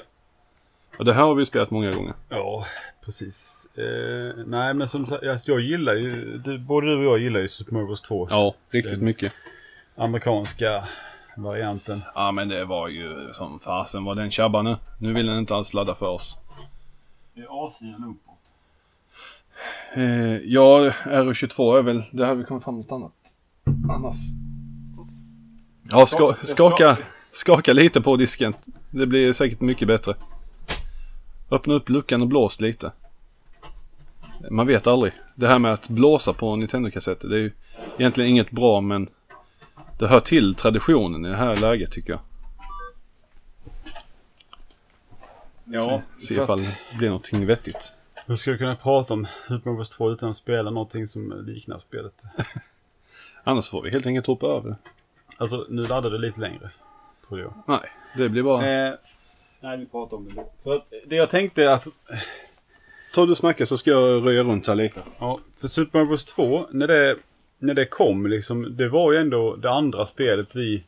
Och det här har vi spelat många gånger. Ja, precis. Eh, nej, men som sagt, alltså, jag gillar ju, du, både du och jag gillar ju Super Mario Bros 2. Ja, riktigt Den- mycket. Amerikanska varianten. Ja men det var ju som fasen var den tjabbar nu. Nu vill den inte alls ladda för oss. Det är A-sidan uppåt. Eh, ja, RO22 är väl, det hade vi kommit fram något annat. Annars. Ja, ska, skaka, skaka lite på disken. Det blir säkert mycket bättre. Öppna upp luckan och blås lite. Man vet aldrig. Det här med att blåsa på Nintendo-kassetter, det är ju egentligen inget bra men det hör till traditionen i det här läget tycker jag. Ja, Se för ifall det blir någonting vettigt. Hur ska du kunna prata om Super Mario Bros 2 utan att spela någonting som liknar spelet? Annars får vi helt enkelt hoppa över. Alltså, nu laddar det lite längre. Tror jag. Nej, det blir bara... Eh, nej, vi pratar om det då. För att det jag tänkte att, Ta du snacka så ska jag röja runt här lite. ja, för Super Mario Bros 2, när det, när det kom liksom, det var ju ändå det andra spelet vi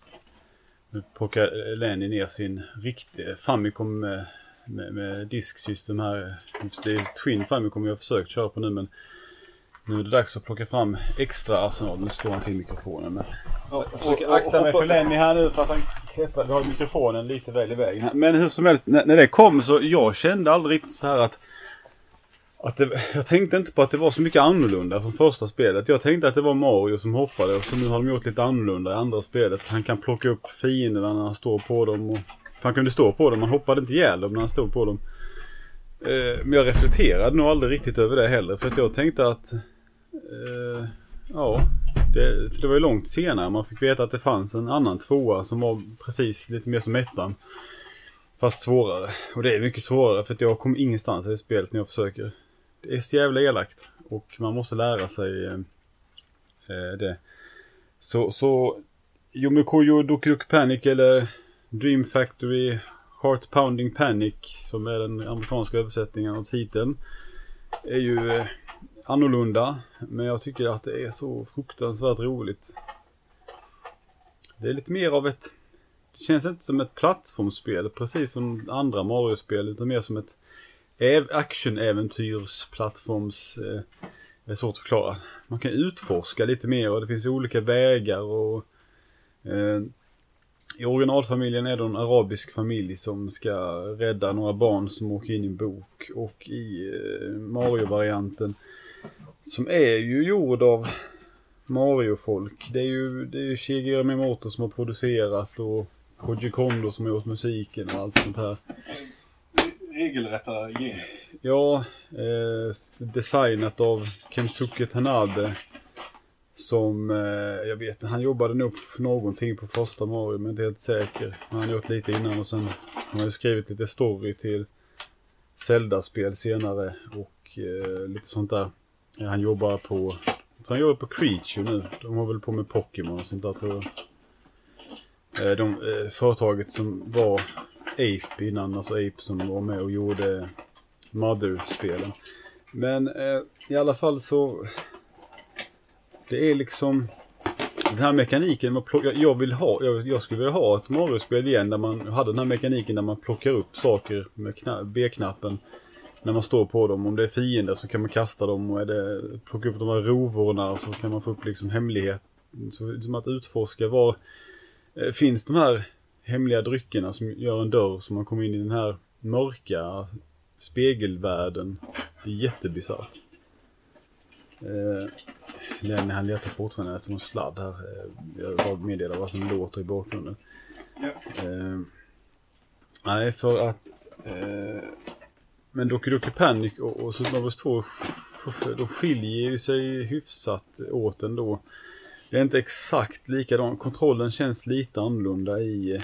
nu plockar Lenny ner sin riktiga Famicom med, med, med disksystem här. Det är Twin Famicom jag har försökt köra på nu men nu är det dags att plocka fram extra arsenal. Nu slår han till mikrofonen. Men jag försöker akta mig för Lenny här nu för att han klättrar. Vi har mikrofonen lite väl i vägen. Men hur som helst, när, när det kom så jag kände aldrig riktigt så här att att det, jag tänkte inte på att det var så mycket annorlunda från första spelet. Jag tänkte att det var Mario som hoppade och så nu har de gjort lite annorlunda i andra spelet. Han kan plocka upp fienderna när han står på dem. Och, han kunde stå på dem, han hoppade inte ihjäl dem när han stod på dem. Eh, men jag reflekterade nog aldrig riktigt över det heller. För att jag tänkte att... Eh, ja, det, för det var ju långt senare man fick veta att det fanns en annan tvåa som var precis lite mer som ettan. Fast svårare. Och det är mycket svårare för att jag kom ingenstans i spelet när jag försöker. Det är så jävla elakt. Och man måste lära sig eh, eh det. Så, så Yomikoyo Doki Panic eller Dream Factory Heart Pounding Panic som är den amerikanska översättningen av titeln. Är ju eh, annorlunda. Men jag tycker att det är så fruktansvärt roligt. Det är lite mer av ett det känns inte som ett plattformsspel precis som andra Mario-spel utan mer som ett actionäventyrsplattforms... action-äventyrs-plattforms... Eh, det är svårt att förklara. Man kan utforska lite mer och det finns olika vägar och... Eh, I originalfamiljen är det en arabisk familj som ska rädda några barn som åker in i en bok. Och i eh, Mario-varianten som är ju gjord av Mario-folk. Det är ju, det är ju Shigeru Miyamoto som har producerat och Koji Kondo som har gjort musiken och allt sånt här. regelrätta gänget. Ja, eh, designat av Kensuke Tanabe. Som, eh, jag vet han jobbade nog på någonting på första Mario, men inte helt säker. Han har gjort lite innan och sen han har ju skrivit lite story till Zelda-spel senare och eh, lite sånt där. Han jobbar på, Så han jobbar på Creature nu. De har väl på med Pokémon och sånt där tror jag. Eh, de, eh, företaget som var Ape innan, alltså Ape som var med och gjorde Mother-spelen. Men eh, i alla fall så... Det är liksom... Den här mekaniken, man plockar, jag vill ha, jag, jag skulle vilja ha ett Mario-spel igen där man hade den här mekaniken där man plockar upp saker med B-knappen. När man står på dem. Om det är fiender så kan man kasta dem och är det plocka upp de här rovorna så kan man få upp liksom hemlighet. Så, som att utforska var eh, finns de här hemliga dryckerna som gör en dörr så man kommer in i den här mörka spegelvärlden. Det är jättebisarrt. Eh, Lenny han letar fortfarande efter någon sladd här. Eh, jag bara meddelar vad som låter i bakgrunden. Eh, nej, för att... Eh, men Doki Doki Panic och, och Super Mario 2 de skiljer ju sig hyfsat åt ändå. Det är inte exakt likadant. Kontrollen känns lite annorlunda i...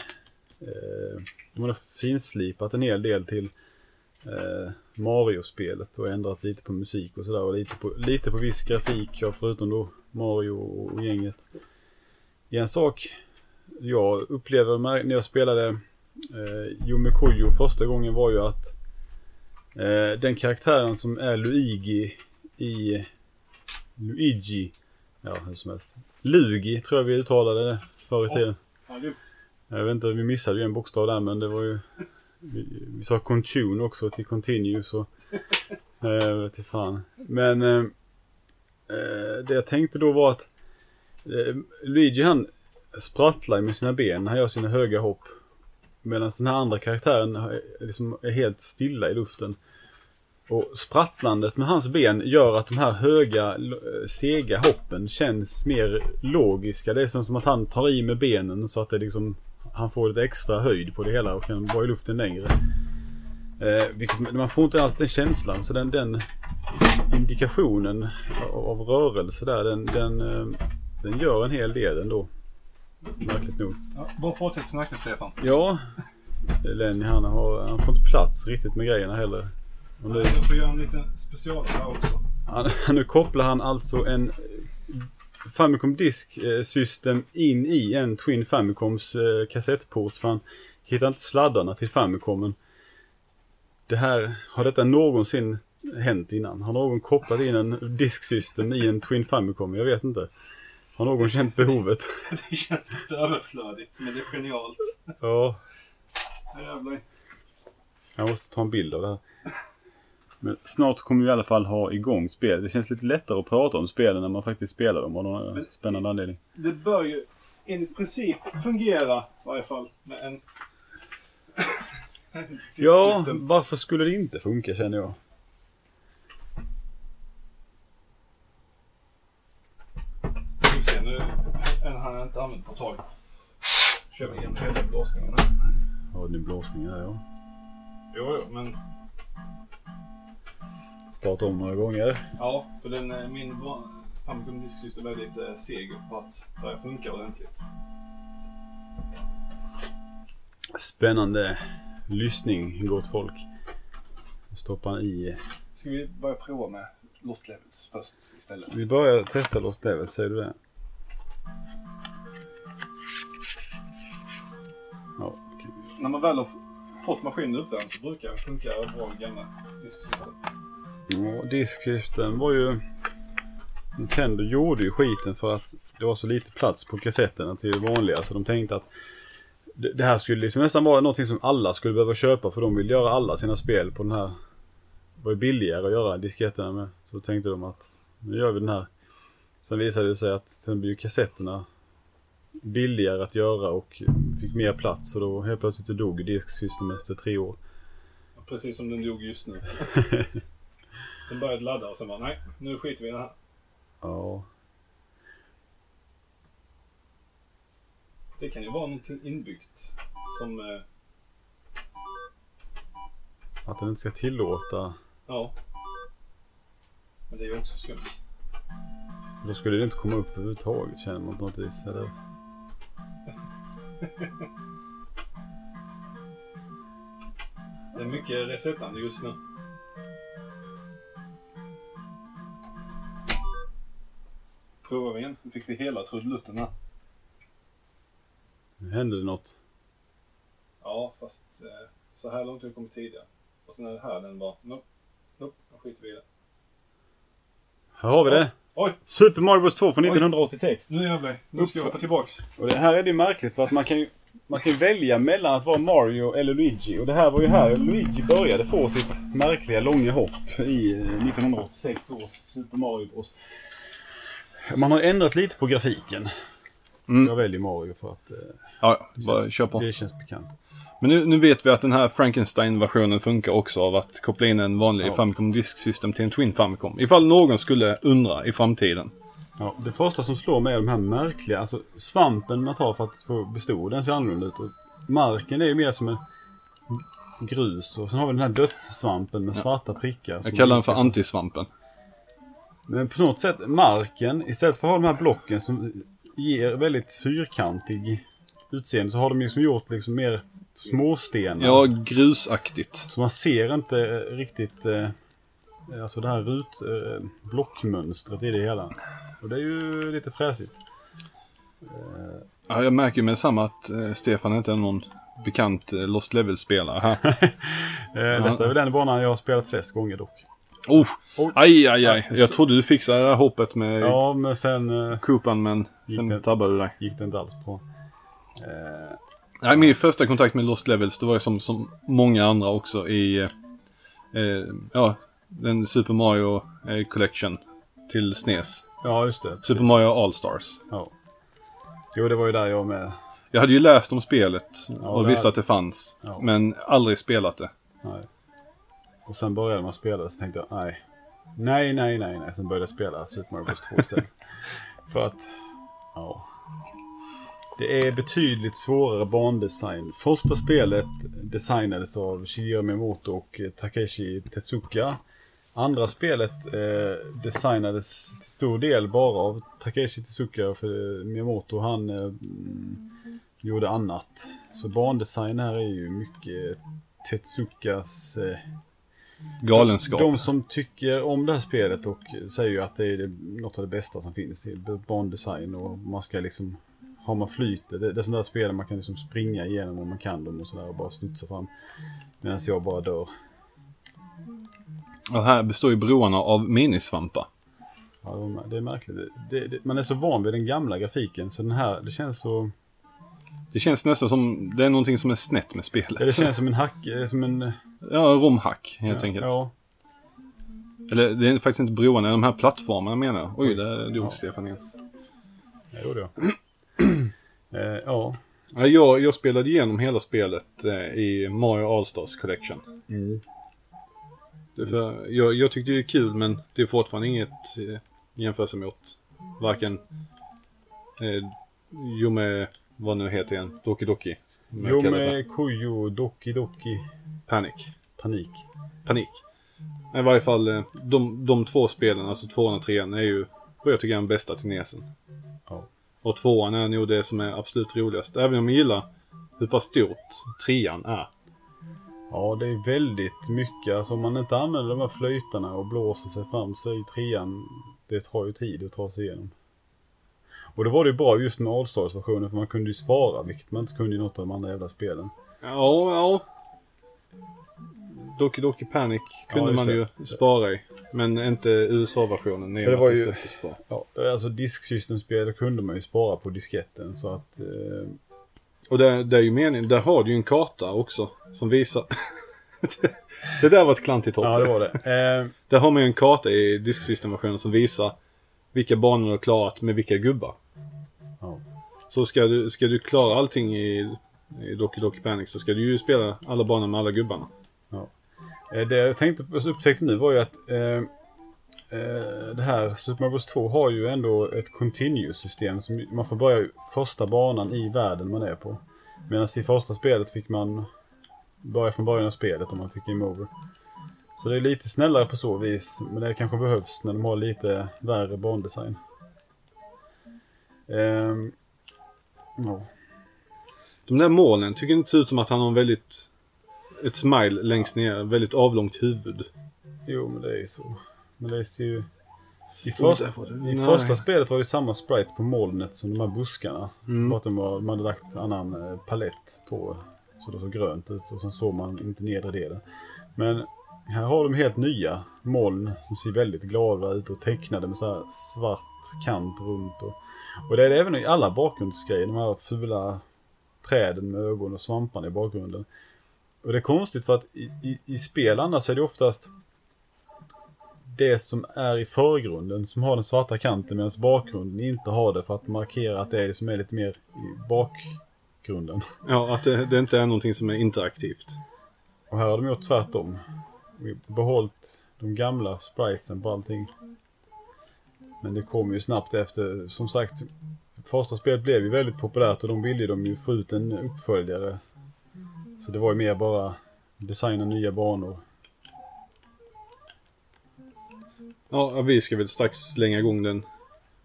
Eh, de har finslipat en hel del till eh, Mario-spelet och ändrat lite på musik och sådär och lite på, lite på viss grafik, ja, förutom då Mario och, och gänget. En sak jag upplever när jag spelade eh, Yume Koyo första gången var ju att eh, den karaktären som är Luigi i Luigi, ja hur som helst. Lugi tror jag vi uttalade det förr i tiden. Jag vet inte, vi missade ju en bokstav där men det var ju... Vi, vi sa continue också till continue så... Eh, vet inte fan. Men... Eh, eh, det jag tänkte då var att... Eh, Luigi han sprattlar med sina ben, han gör sina höga hopp. Medan den här andra karaktären liksom är helt stilla i luften. Och sprattlandet med hans ben gör att de här höga, eh, sega hoppen känns mer logiska. Det är som att han tar i med benen så att det liksom han får lite extra höjd på det hela och kan vara i luften längre. Eh, man får inte alls den känslan. Så den, den indikationen av, av rörelse där, den, den, eh, den gör en hel del ändå. Märkligt nog. ja, bara fortsätt snacka Stefan. Ja, Lenny han, har, han får inte plats riktigt med grejerna heller. Och nu, Jag får göra en liten special här också. han, nu kopplar han alltså en Famicom Disk eh, System in i en Twin Famicoms eh, kassettport för han hittar inte sladdarna till Famicomen. Det här, har detta någonsin hänt innan? Har någon kopplat in en Disk System i en Twin Famicom? Jag vet inte. Har någon känt behovet? Det känns lite överflödigt, men det är genialt. Ja, Jävlar. Jag måste ta en bild av det här. Men snart kommer vi i alla fall ha igång spel. Det känns lite lättare att prata om spelen när man faktiskt spelar dem av någon Men- spännande anledning. Det bör ju i princip fungera i varje fall med en... Ja, varför skulle det inte funka känner jag. Vi ser nu. En har jag inte använt på ett tag. Kör vi igenom hela blåsningen. Har ni blåsningar här ja. Jo, jo, men Starta om några gånger. ja, för den, eh, min Famicom Disk System är lite seg på att börja funka ordentligt. Spännande lyssning gott folk. Stoppar han i. Ska vi börja prova med Lost Levels först istället? Vi börjar testa Lost Levels, säger du det? Ja, okej. När man väl har fått maskinen uppvärmd så brukar det funka bra i gamla disksystem. Ja, diskskriften var ju... Nintendo gjorde ju skiten för att det var så lite plats på kassetterna till det vanliga. Så de tänkte att det, det här skulle liksom nästan vara någonting som alla skulle behöva köpa för de vill göra alla sina spel på den här. Det var ju billigare att göra disketterna med. Så tänkte de att nu gör vi den här. Sen visade det sig att sen blir ju kassetterna billigare att göra och fick mer plats. Och då helt plötsligt så dog disksystemet efter tre år. Precis som den dog just nu. den började ladda och sen bara nej, nu skiter vi i det här. Ja, Det kan ju vara någonting inbyggt som... Eh, Att den inte ska tillåta. Ja. Men det är ju också skumt. Då skulle det inte komma upp överhuvudtaget känner man på något vis. Eller? Det är mycket resettande just nu. Provar vi igen. Nu fick vi hela trudelutten här. Nu händer det något. Ja, fast eh, så här långt har vi kommit tidigare. Och sen är det här den bara, nope, nope, då skiter vi i det. Här har vi det. Oj! Super Mario Bros 2 från 1986. Nu jävlar, nu ska jag hoppa tillbaks. Och det här är det märkligt för att man kan ju man kan välja mellan att vara Mario eller Luigi. Och det här var ju här Luigi började få sitt märkliga långa hopp i eh, 1986 års Super Mario Bros. Man har ändrat lite på grafiken. Mm. Jag väljer Mario för att eh, Ja, bara kör på. det känns bekant. Men nu, nu vet vi att den här Frankenstein-versionen funkar också av att koppla in en vanlig Ja. Famicom Disk System till en Twin Famicom. Ifall någon skulle undra i framtiden. Ja, det första som slår mig är de här märkliga, alltså svampen man tar för att få bestå, den ser annorlunda ut. Och marken är ju mer som en grus och sen har vi den här dödssvampen med svarta prickar. Jag kallar den för antisvampen. Men på något sätt, marken, istället för att ha de här blocken som ger väldigt fyrkantig utseende så har de liksom gjort liksom mer småstenar. Ja, grusaktigt. Så man ser inte eh, riktigt eh, alltså det här rut, eh, blockmönstret i det hela. Och det är ju lite fräsigt. Ja, jag märker med detsamma att eh, Stefan inte är någon bekant eh, Lost Level-spelare här. Eh, detta är väl den banan jag har spelat flest gånger dock. oh, Oj. aj, aj, aj. Ja, Jag trodde du fixade det här hoppet med Ja, men sen eh, Koopan, men Gick sen tabbade du dig. gick det inte alls på. Eh, Nej, min första kontakt med Lost Levels, det var ju som, som många andra också i, eh, eh, ja, den Super Mario eh, Collection till SNES. ja, just det. Super Mario All-Stars. Ja. Jo, det var ju där jag med. Jag hade ju läst om spelet Ja, och visste hade- att det fanns, Ja. men aldrig spelat det. Nej. Och sen började man spela så tänkte jag nej. Nej, nej, nej, nej. Sen började jag spela Super Mario Bros 2 istället. För att, ja. Det är betydligt svårare bandesign. Första spelet designades av Shigeru Miyamoto och Takeshi Tezuka. Andra spelet eh, designades till stor del bara av Takeshi Tezuka för Miyamoto han eh, mm, gjorde annat. Så bandesign här är ju mycket Tetsukas eh, Galenskap. de som tycker om det här spelet och säger ju att det är det, något av det bästa som finns i bandesign och man ska liksom har man flytet, det, det är sådana där spel man kan liksom springa igenom om man kan dem och sådär och bara studsa fram. Medan jag bara dör. Och här består ju broarna av minisvampar. Ja, det är märkligt. Det, det, man är så van vid den gamla grafiken så den här, det känns så... Det känns nästan som, det är någonting som är snett med spelet. Det känns som en hack, eh, som en... Ja, romhack helt ja, enkelt. Ja, Eller det är faktiskt inte broarna, det är de här plattformarna jag menar. Oj, Oj. där dog Ja. Stefan igen. det gjorde jag. Eh, ja. Ja, Jag, jag spelade igenom hela spelet eh, i Mario All-Stars Collection. Mm. För, jag, jag tyckte det är kul men det är fortfarande inget eh, jämförelsemått. Varken eh, Yume, vad nu heter igen, Doki Doki. det Yome Kuyo Doki Doki. Panic. Panik. Panik. I varje fall eh, de, de två spelen, alltså tvåan och trean, är ju vad jag tycker är den bästa till Nesen. Ja. Och tvåan är nog det som är absolut roligast. Även om jag gillar hur pass stort trean är. Ja, det är väldigt mycket. Alltså om man inte använder de här flöjtarna och blåser sig fram så är ju trean, det tar ju tid att ta sig igenom. Och då var det ju bra just med Allstars-versionen för man kunde ju spara, vilket man inte kunde i något av de andra jävla spelen. Ja, ja. Doki Doki Panic kunde just man det. ju spara i. Men inte USA-versionen. det var ju- på. Ja, alltså disksystemspel kunde man ju spara på disketten så att... Eh, Och det, det är ju meningen, där har du ju en karta också. Som visar... det där var ett klantigt hopp. ja, det var det. Eh, Där har man ju en karta i disksystemversionen som visar vilka banor du har klarat med vilka gubbar. ja. Så ska du, ska du klara allting i, i Doki Doki Panic så ska du ju spela alla banor med alla gubbarna. Eh, det jag tänkte upptäckte nu var ju att eh, eh, det här Super Mario Bros 2 har ju ändå ett continuous-system. Som man får börja första banan i världen man är på. Medan i första spelet fick man börja från början av spelet om man fick game over. Så det är lite snällare på så vis, men det kanske behövs när de har lite värre bandesign. Ehm, ja. De där molnen, tycker inte det ser ut som att han har en väldigt... Ett smile längst ner, väldigt avlångt huvud. Jo, men det är ju så. Men det ser ju... I, Oh, var det- I första spelet var det samma sprite på molnet som de här buskarna. Mm. Bara att de, var, de hade lagt annan eh, palett på. Så det såg grönt ut och sen såg man inte nedre delen. Men här har de helt nya moln som ser väldigt glada ut och tecknade med så här svart kant runt. Och, och det är det även i alla bakgrundsgrejer. De här fula träden med ögon och svamparna i bakgrunden. Och det är konstigt för att i, i, i spel annars är det oftast det som är i förgrunden som har den svarta kanten medan bakgrunden inte har det för att markera att det är det som är lite mer i bakgrunden. Ja, att det, det inte är någonting som är interaktivt. Och här har de gjort tvärtom. Vi behållit de gamla spritesen på allting. Men det kom ju snabbt efter, som sagt, första spelet blev ju väldigt populärt och de ville de ju få ut en uppföljare. Så det var ju mer bara designa nya banor. Ja, vi ska väl strax slänga igång den,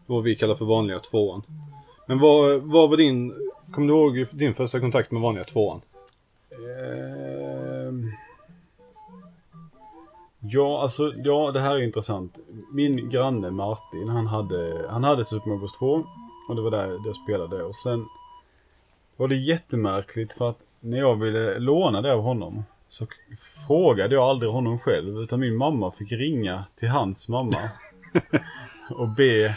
vad vi kallar för vanliga tvåan. Men vad, vad var din, kommer du ihåg din första kontakt med vanliga tvåan? Ehm. Ja, alltså, ja, det här är intressant. Min granne Martin, han hade, han hade Super Mario Bros 2. Och det var där jag spelade. Och sen var det jättemärkligt för att när jag ville låna det av honom så frågade jag aldrig honom själv. Utan min mamma fick ringa till hans mamma. och be eh,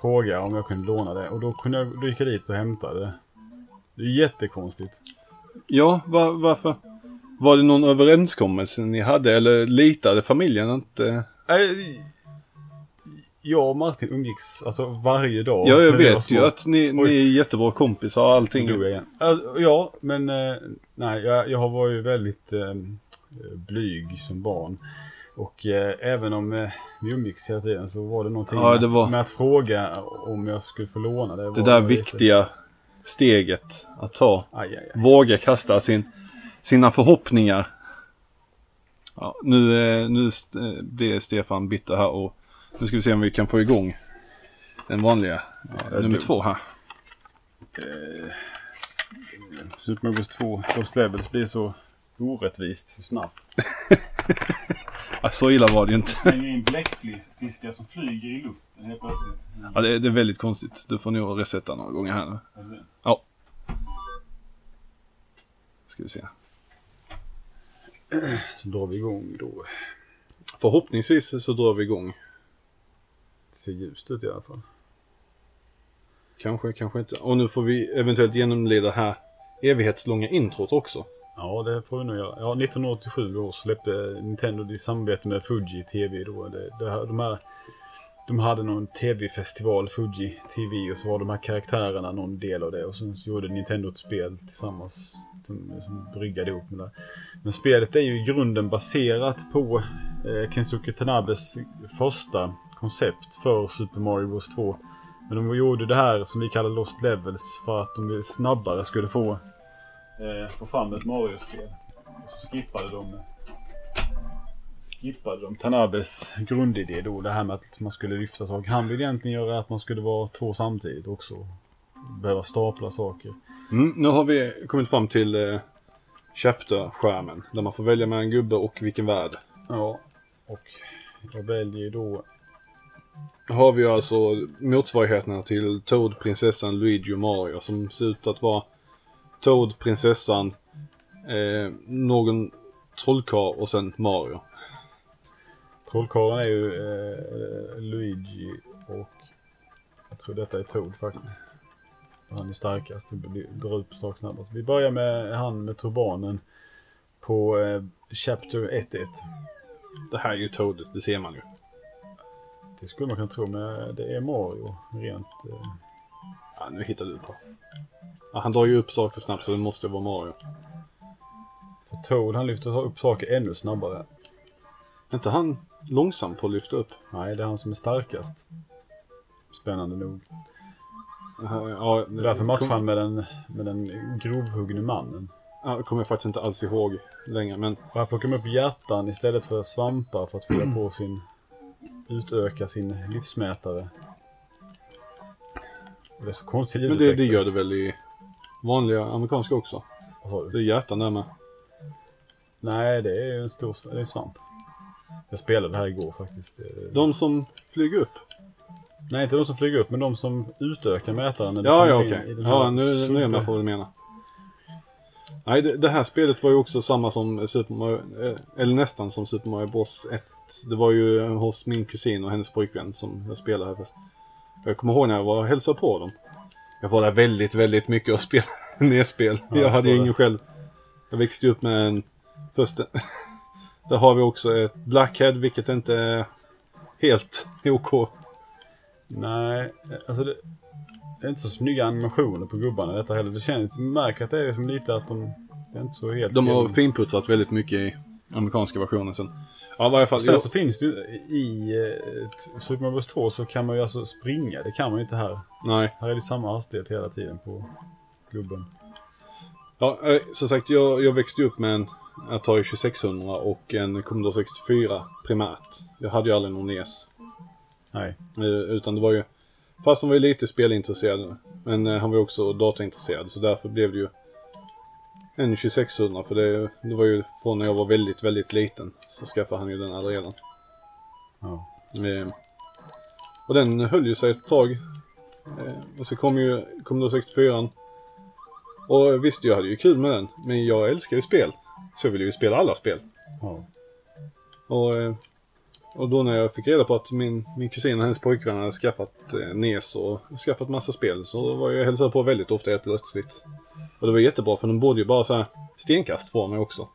fråga om jag kunde låna det. Och då, kunde jag, då gick jag dit och hämtade det. Det är jättekonstigt. Ja, va, varför? Var det någon överenskommelse ni hade eller litade familjen inte? Nej, Jag och Martin umgicks alltså varje dag. Ja, jag vet ju att ni, ni är jättebra kompisar och allting. Igen. Ja, men eh, nej, jag, jag var ju väldigt eh, blyg som barn. Och eh, även om eh, vi umgicks hela tiden så var det någonting Ja, med, det var- Att, med att fråga om jag skulle få låna det. Det där lite- viktiga steget att ta. Aj, aj, aj. Våga kasta sin, sina förhoppningar. Ja, nu, eh, nu eh, blir Stefan bitter här och nu ska vi se om vi kan få igång den vanliga eh, Ja, nummer du- två här. Super Mario Bros 2 Lost Levels blir så orättvist så snabbt. Ja, så illa var det ju inte. Slänger in bläckfiskar som flyger i luften helt plötsligt. Ja, det, är- det är väldigt konstigt. Du får nog resetta några gånger här nu. Ska vi se. Så drar vi igång då. Förhoppningsvis så drar vi igång. Ser ljust ut i alla fall. Kanske, kanske inte. Och nu får vi eventuellt genomleda här evighetslånga introt också. Ja, det får vi nog göra. Ja, 1987 år släppte Nintendo i samarbete med Fuji TV då. Det, det de, här, de hade någon TV-festival, Fuji TV, och så var de här karaktärerna någon del av det. Och sen så gjorde Nintendo ett spel tillsammans som, som bryggade ihop med det. Men spelet är ju i grunden baserat på eh, Kensuke Tanabes första koncept för Super Mario Bros 2. Men de gjorde det här som vi kallar Lost Levels för att de snabbare skulle få eh, få fram ett Mario-spel. Och så skippade de skippade de Tanabes grundidé då. Det här med att man skulle lyfta saker. Han ville egentligen göra att man skulle vara två samtidigt också. Behöva stapla saker. Mm, nu har vi kommit fram till eh, Chapter-skärmen. Där man får välja mellan gubbe och vilken värld. Ja. Och jag väljer då... Har vi alltså motsvarigheterna till Toad, prinsessan, Luigi och Mario. Som ser ut att vara Toad, prinsessan, eh, någon trollkarl och sen Mario. Trollkarlen är ju eh, Luigi och jag tror detta är Toad faktiskt. Han är starkast och drar upp saker snabbast. Vi börjar med han med turbanen på eh, Chapter 1.1. Det här är ju Toad, det ser man ju. Det skulle man kunna tro, men det är Mario rent... Eh, Ja, nu hittar du på. Ja, han drar ju upp saker snabbt så det måste vara Mario. för Toad han lyfter upp saker ännu snabbare. Är inte han långsam på att lyfta upp? Nej, det är han som är starkast. Spännande nog. Ja, är därför matchar han med den, med den grovhuggne mannen. ja, kommer jag faktiskt inte alls ihåg längre. Men Och här plockar man upp hjärtan istället för svampar för att fylla på sin... Utöka sin livsmätare. Och det är så konstigt Men det, det gör det väl i vanliga amerikanska också? Vad sa du? Det är hjärtan där med. Nej, det är en stor det är svamp. Jag spelade det här igår faktiskt. De som flyger upp? Nej, inte de som flyger upp, men de som utökar mätaren. när du Ja, kommer ja in okej. i den här Ja, nu, nu är jag super- med på vad du menar. Nej, det, det här spelet var ju också samma som Super Mario, eh, eller nästan som Super Mario Bros 1. Det var ju hos min kusin och hennes pojkvän som jag spelade här först. Jag kommer ihåg när jag var och hälsade på dem. Jag var där väldigt, väldigt mycket och spelade nedspel. Ja, jag hade förstår ingen själv. Jag växte upp med en... Först... där har vi också ett Blackhead, vilket inte är helt OK. Nej, alltså det, det är inte så snygga animationer på gubbarna detta heller. Det känns, man märker att det är som lite att de, det är inte så helt... De har finputsat väldigt mycket i amerikanska versionen sen. Ja, i varje fall. Sen så finns det ju i eh, Super Mario Bros 2 så kan man ju alltså springa. Det kan man ju inte här. Nej. Här är det samma hastighet hela tiden på gubben. Ja, eh, som sagt, jag, jag växte upp med en Atari 2600 och en Commodore 64 primärt. Jag hade ju aldrig någon NES. Nej. Eh, Utan det var ju... Fast han var ju lite spelintresserad. Men han var ju också dataintresserad. Så därför blev det ju en 2600. För det, det var ju från när jag var väldigt, väldigt liten. Så skaffade han ju den här redan. Ja. Eh, och den höll ju sig ett tag. Eh, och så kom ju Commodore 64. Och visst, jag hade ju kul med den. Men jag älskar ju spel. Så jag ville ju spela alla spel. ja. Och, eh, och då när jag fick reda på att min, min kusin och hennes pojkvän hade skaffat eh, NES och skaffat massa spel så var jag hälsade på väldigt ofta helt plötsligt. Och det var jättebra för de bodde ju bara så här stenkast från mig också.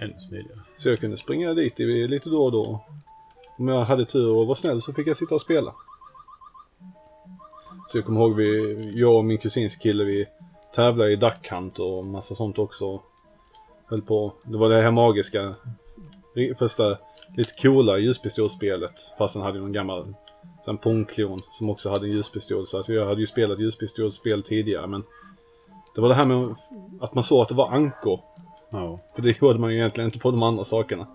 Ännu smidigare. Så jag kunde springa dit i, lite då och då. Om jag hade tur och var snäll så fick jag sitta och spela. Så jag kommer ihåg vi, jag och min kusins kille vi tävlade i Duck Hunt och massa sånt också. Höll på. Det var det här magiska första lite coola ljuspistolspelet. Fast den hade någon gammal sån pongklon som också hade en ljuspistol. Så att jag hade ju spelat ljuspistolsspel tidigare men det var det här med att man såg att det var ankor. Ja. För det gjorde man ju egentligen inte på de andra sakerna.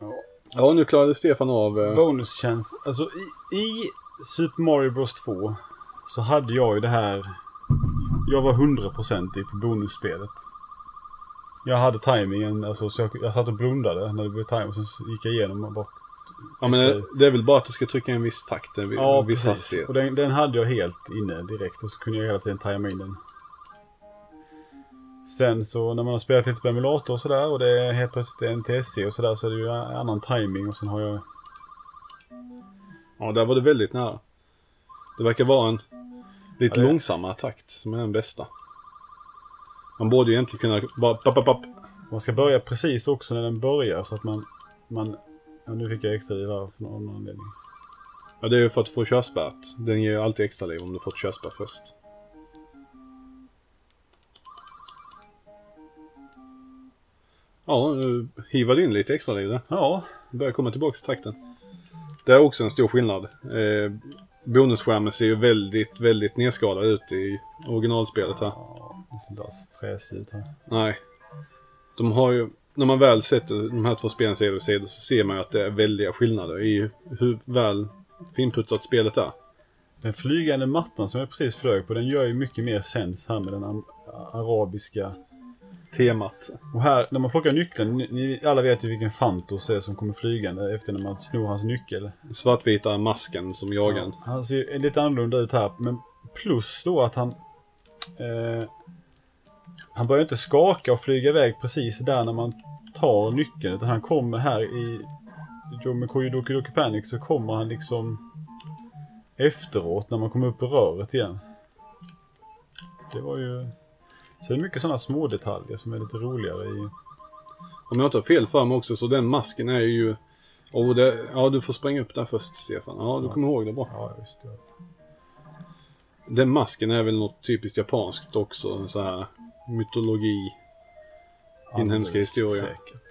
ja. Ja, nu klarade Stefan av... eh, känns... Alltså i, i Super Mario Bros 2 så hade jag ju det här... Jag var 100% i på bonusspelet. Jag hade timingen, alltså så jag, jag satt och blundade när det blev time och sen så gick jag igenom och bara... Ja, men det- det är väl bara att du ska trycka en viss takt, en, Ja, en viss precis. hastighet. Och den, den hade jag helt inne direkt och så kunde jag hela tiden tajma in den. Sen så när man har spelat lite på emulator och sådär och det är helt plötsligt NTSC och sådär så är det ju en annan timing och sen har jag... Ja, där var det väldigt nära. Det verkar vara en lite Ja, det- långsammare takt som är den bästa. Man borde egentligen kunna bara... Papp, papp, papp. Man ska börja precis också när den börjar så att man... man ja, nu fick jag extra liv här för någon anledning. Ja, det är ju för att få körspärret. Den ger ju alltid extra liv om du fått körspärr först. Ja, nu hivade in lite extra liv där. Ja, börjar komma tillbaka till takten. Det är också en stor skillnad. Eh, bonusskärmen ser ju väldigt, väldigt nedskalad ut i originalspelet här. Ja det ser inte alls fräsigt ut här. Nej. De har ju, när man väl sätter de här två spelen sida vid sida så ser man ju att det är väldiga skillnader i hur väl finputsat spelet är. Den flygande mattan som jag precis flög på den gör ju mycket mer sens här med den arabiska Temat. Och här, när man plockar nyckeln, ni, ni alla vet ju vilken Fantos är som kommer flygande efter när man snor hans nyckel. Svartvita masken som jagar en. Han ser ju lite annorlunda ut här, men plus då att han... Eh, han börjar inte skaka och flyga iväg precis där när man tar nyckeln, utan han kommer här i... Joe McCoy Doki Panic så kommer han liksom efteråt när man kommer upp i röret igen. Det var ju... Så det är mycket sådana små detaljer som är lite roligare i... Om jag har fel för mig också så den masken är ju... Oh, det, ja, du får spränga upp där först Stefan. Ja, du kommer ihåg det bra. Ja, just det. Den masken är väl något typiskt japanskt också. Så här mytologi. Inhemska Alldeles historia. Säkert.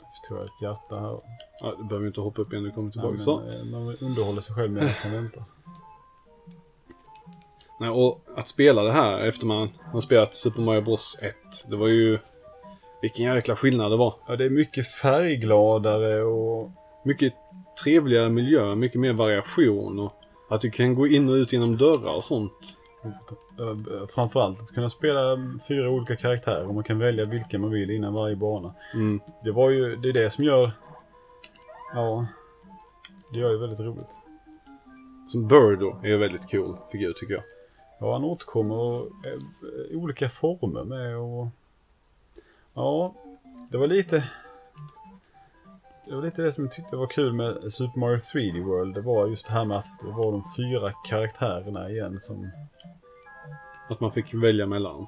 Jag tror jag ett hjärta här. Ja, du behöver inte hoppa upp igen, du kommer tillbaka. men, så. eh, man underhåller sig själv medan man väntar. Nej, och att spela det här efter man har spelat Super Mario Bros 1. Det var ju... Vilken jäkla skillnad det var. Ja, det är mycket färggladare och... Mycket trevligare miljö, mycket mer variation och att du kan gå in och ut genom dörrar och sånt. Eh, Framförallt att kunna spela fyra olika karaktärer och man kan välja vilken man vill innan varje bana. Mm. Det var ju, det är det som gör... Ja. Det gör ju väldigt roligt. Som Birdo är en väldigt cool figur tycker jag. Ja, han återkommer och, eh, i olika former med och... Ja, det var lite... Det var lite det som jag tyckte var kul med Super Mario 3D World. Det var just det här med att det var de fyra karaktärerna igen som... Att man fick välja mellan.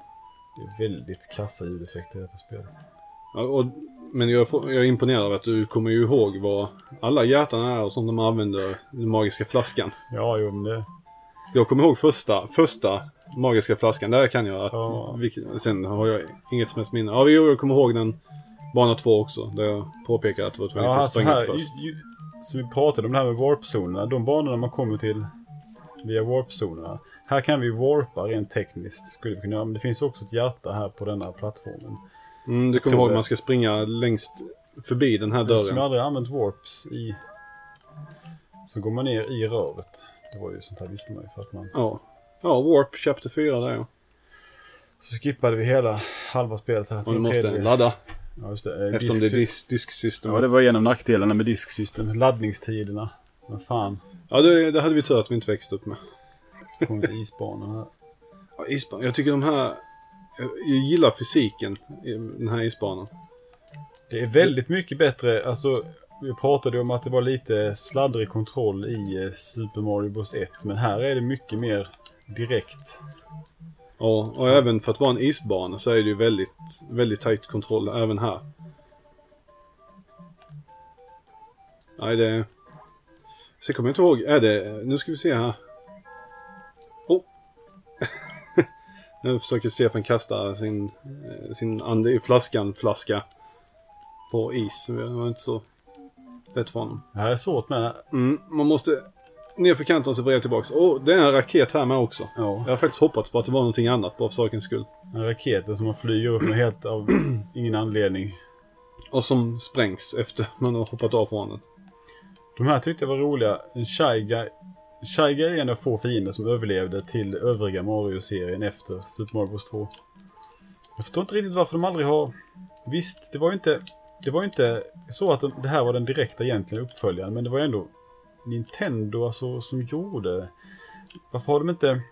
Det är väldigt kassa ljudeffekter i detta spelet. Ja, och, men jag, jag är imponerad av att du kommer ju ihåg vad alla hjärtan är och sånt man använder den magiska flaskan. Ja, jo men det... Jag kommer ihåg första, första magiska flaskan. Där kan jag att... Ja. vilket- sen har jag inget som helst minne. Ja, jo, jag kommer ihåg den bana två också. Där jag påpekade att det var tvungen Ja, att springa här, först. ju, ju, så vi pratade om det här med warp-zonerna. De banorna man kommer till via warp-zonerna. Här kan vi warpa rent tekniskt. Skulle vi kunna göra. Men det finns också ett hjärta här på denna plattformen. Mm, du kommer tror ihåg att man ska springa längst förbi den här Eftersom jag dörren. aldrig använt warps i... Så går man ner i röret. Det var ju sånt här visste man ju för att man... Ja. Ja, Warp Chapter 4 där ja. Så skippade vi hela halva spelet här. Och du måste tredjedel. ladda. Ja, just det. Eh, Eftersom det är disk, disksystem. Ja, det var en av nackdelarna med disksystem. Laddningstiderna. Vad fan. Ja, det, det hade vi tur att vi inte växte upp med. Kom till isbanan här. Ja, isban. Jag tycker de här... Jag, gillar fysiken i den här isbanan. Det är väldigt mycket bättre, alltså vi pratade om att det var lite sladdrig kontroll i eh, Super Mario Bros 1, men här är det mycket mer direkt. Ja, och även för att vara en isbana så är det ju väldigt, väldigt tajt kontroll även här. Nej, det... Sen kommer jag inte ihåg, är det... Nu ska vi se här. Nu försöker Stefan kasta sin, sin ande i flaskan, flaska. På is. Det var inte så lätt för honom. Det här är svårt med det. Mm, man måste ner för kanten och så vrida tillbaks. Åh, det är en raket här med också. Ja, Jag har faktiskt hoppats på att det var någonting annat bara för sakens skull. en raket som man flyger upp med helt av ingen anledning. Och som sprängs efter man har hoppat av från den. De här tyckte jag var roliga. En Shy Guy. Shy Guy är en av få fiender som överlevde till övriga Mario-serien efter Super Mario Bros 2. Jag förstår inte riktigt varför de aldrig har... Visst, det var ju inte... Det var inte så att de, det här var den direkta egentligen uppföljaren, men det var ändå Nintendo alltså, som gjorde. Varför har de inte...